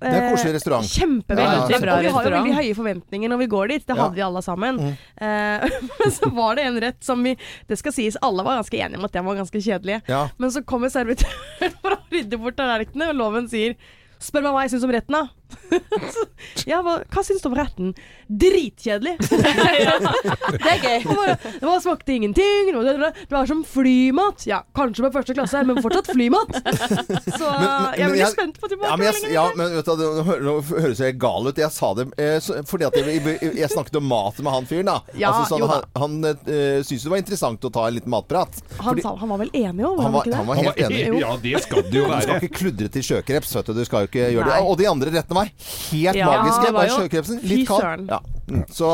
[SPEAKER 2] Det er koselig restaurant.
[SPEAKER 4] Kjempeveldig.
[SPEAKER 3] Bra
[SPEAKER 4] og vi har jo veldig høye forventninger når vi går dit. Det
[SPEAKER 2] Ja.
[SPEAKER 4] hadde vi alle sammen. Eh, men så var det en rett som vi Det skal sies, alle var ganske enige om at den var ganske kjedelig.
[SPEAKER 2] Ja.
[SPEAKER 4] Men så kommer servitøren for å rydde bort tallerkenene, og loven sier Spør meg hva jeg syns om retten, da. Ja, hva, hva syns du om retten? Dritkjedelig!
[SPEAKER 5] Det er gøy.
[SPEAKER 4] Det, var, det var, smakte ingenting. Det var, det var som flymat. Ja, kanskje med første klasse, men fortsatt flymat. Så
[SPEAKER 2] Men- men-
[SPEAKER 4] jeg er veldig spent på
[SPEAKER 2] Ja, men, jeg, ja, men vet du, nå høres jeg gal ut. Jeg sa det eh, fordi at jeg, jeg, jeg snakket om mat med han fyren, da.
[SPEAKER 4] Ja,
[SPEAKER 2] altså, sånn,
[SPEAKER 4] da.
[SPEAKER 2] han han eh, syntes det var interessant å ta en liten matprat.
[SPEAKER 4] han,
[SPEAKER 2] Fordi-
[SPEAKER 4] sa, han var vel enig òg, var
[SPEAKER 2] han
[SPEAKER 4] han ikke det?
[SPEAKER 2] han var helt enig.
[SPEAKER 1] Ja, det skal det jo
[SPEAKER 2] Du skal ikke kludre til sjøkreps, vet du. Du skal jo ikke gjøre
[SPEAKER 4] Nei.
[SPEAKER 2] det. Og de andre rettene var helt
[SPEAKER 3] Ja,
[SPEAKER 2] magisk.
[SPEAKER 3] det var
[SPEAKER 2] Bare
[SPEAKER 3] jo-
[SPEAKER 2] sjøkrepsen. Litt kald. Ja. Mm. Så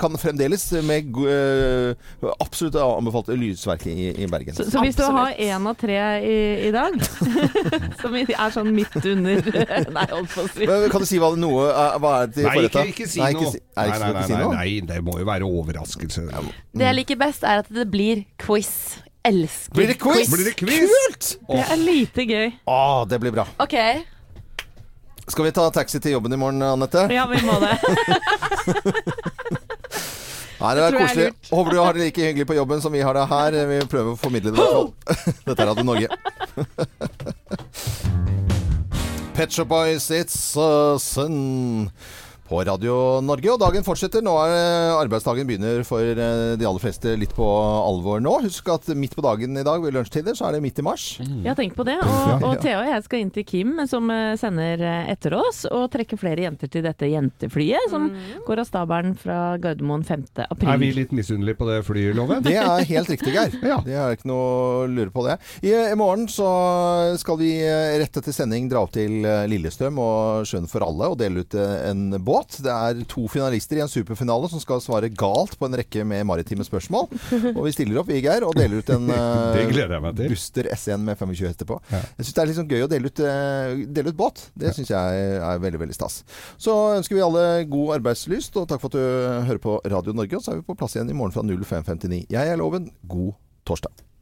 [SPEAKER 2] kan fremdeles med eh, absolutt anbefalt lysverket i, i Bergen.
[SPEAKER 3] Så, så hvis du har én av tre i, i dag, som er sånn midt under Nei, holdt på å si.
[SPEAKER 2] Men kan du si hva det noe er, hva er til til
[SPEAKER 1] Nei, ikke, ikke si
[SPEAKER 2] Nei,
[SPEAKER 1] noe. Nei,
[SPEAKER 2] ikke
[SPEAKER 1] nei,
[SPEAKER 2] si
[SPEAKER 1] nei,
[SPEAKER 2] noe?
[SPEAKER 1] nei, det må jo være overraskelse.
[SPEAKER 5] Det jeg liker best, er at det blir quiz. Elsker
[SPEAKER 2] Blir det quiz?
[SPEAKER 1] Blir det quiz?
[SPEAKER 2] Kult!
[SPEAKER 3] Det er lite gøy.
[SPEAKER 2] Å, det blir bra.
[SPEAKER 5] OK.
[SPEAKER 2] Skal vi ta taxi til jobben i morgen, Anette?
[SPEAKER 3] Ja, vi må det.
[SPEAKER 2] Nei, det er koselig. Håper du har det like hyggelig på jobben som vi har det her. Vi prøver å formidle det. Dette er Radio Norge. Pet Shop Boys, It's a Sun på Radio Norge. Og dagen fortsetter. Nå er eh, arbeidsdagen begynner for eh, de aller fleste litt på alvor nå. Husk at midt på dagen i dag ved lunsjtider så er det midt i mars.
[SPEAKER 3] Mm. Ja, tenk på det. Og, og Thea og jeg skal inn til Kim, som eh, sender etter oss, og trekke flere jenter til dette jenteflyet, som går av stabelen fra Gardermoen 5. april.
[SPEAKER 1] Er vi litt misunnelige på det flyet, Loven?
[SPEAKER 2] Det er helt riktig, Geir.
[SPEAKER 1] Ja.
[SPEAKER 2] Det er ikke noe å lure på det. I, I morgen så skal vi rett etter sending dra opp til Lillestrøm og Sjøen for alle og dele ut en båt. Det er to finalister i en superfinale som skal svare galt på en rekke med maritime spørsmål. Og vi stiller opp, vi, Geir, og deler ut en
[SPEAKER 1] til.
[SPEAKER 2] Buster S1 med 25 hester på.
[SPEAKER 1] Ja.
[SPEAKER 2] Jeg syns det er sånn gøy å dele ut, uh, dele ut båt. Det syns jeg er veldig, veldig stas. Så ønsker vi alle god arbeidslyst, og takk for at du hører på Radio Norge. Og så er vi på plass igjen i morgen fra 05.59. Jeg er Loven. God torsdag.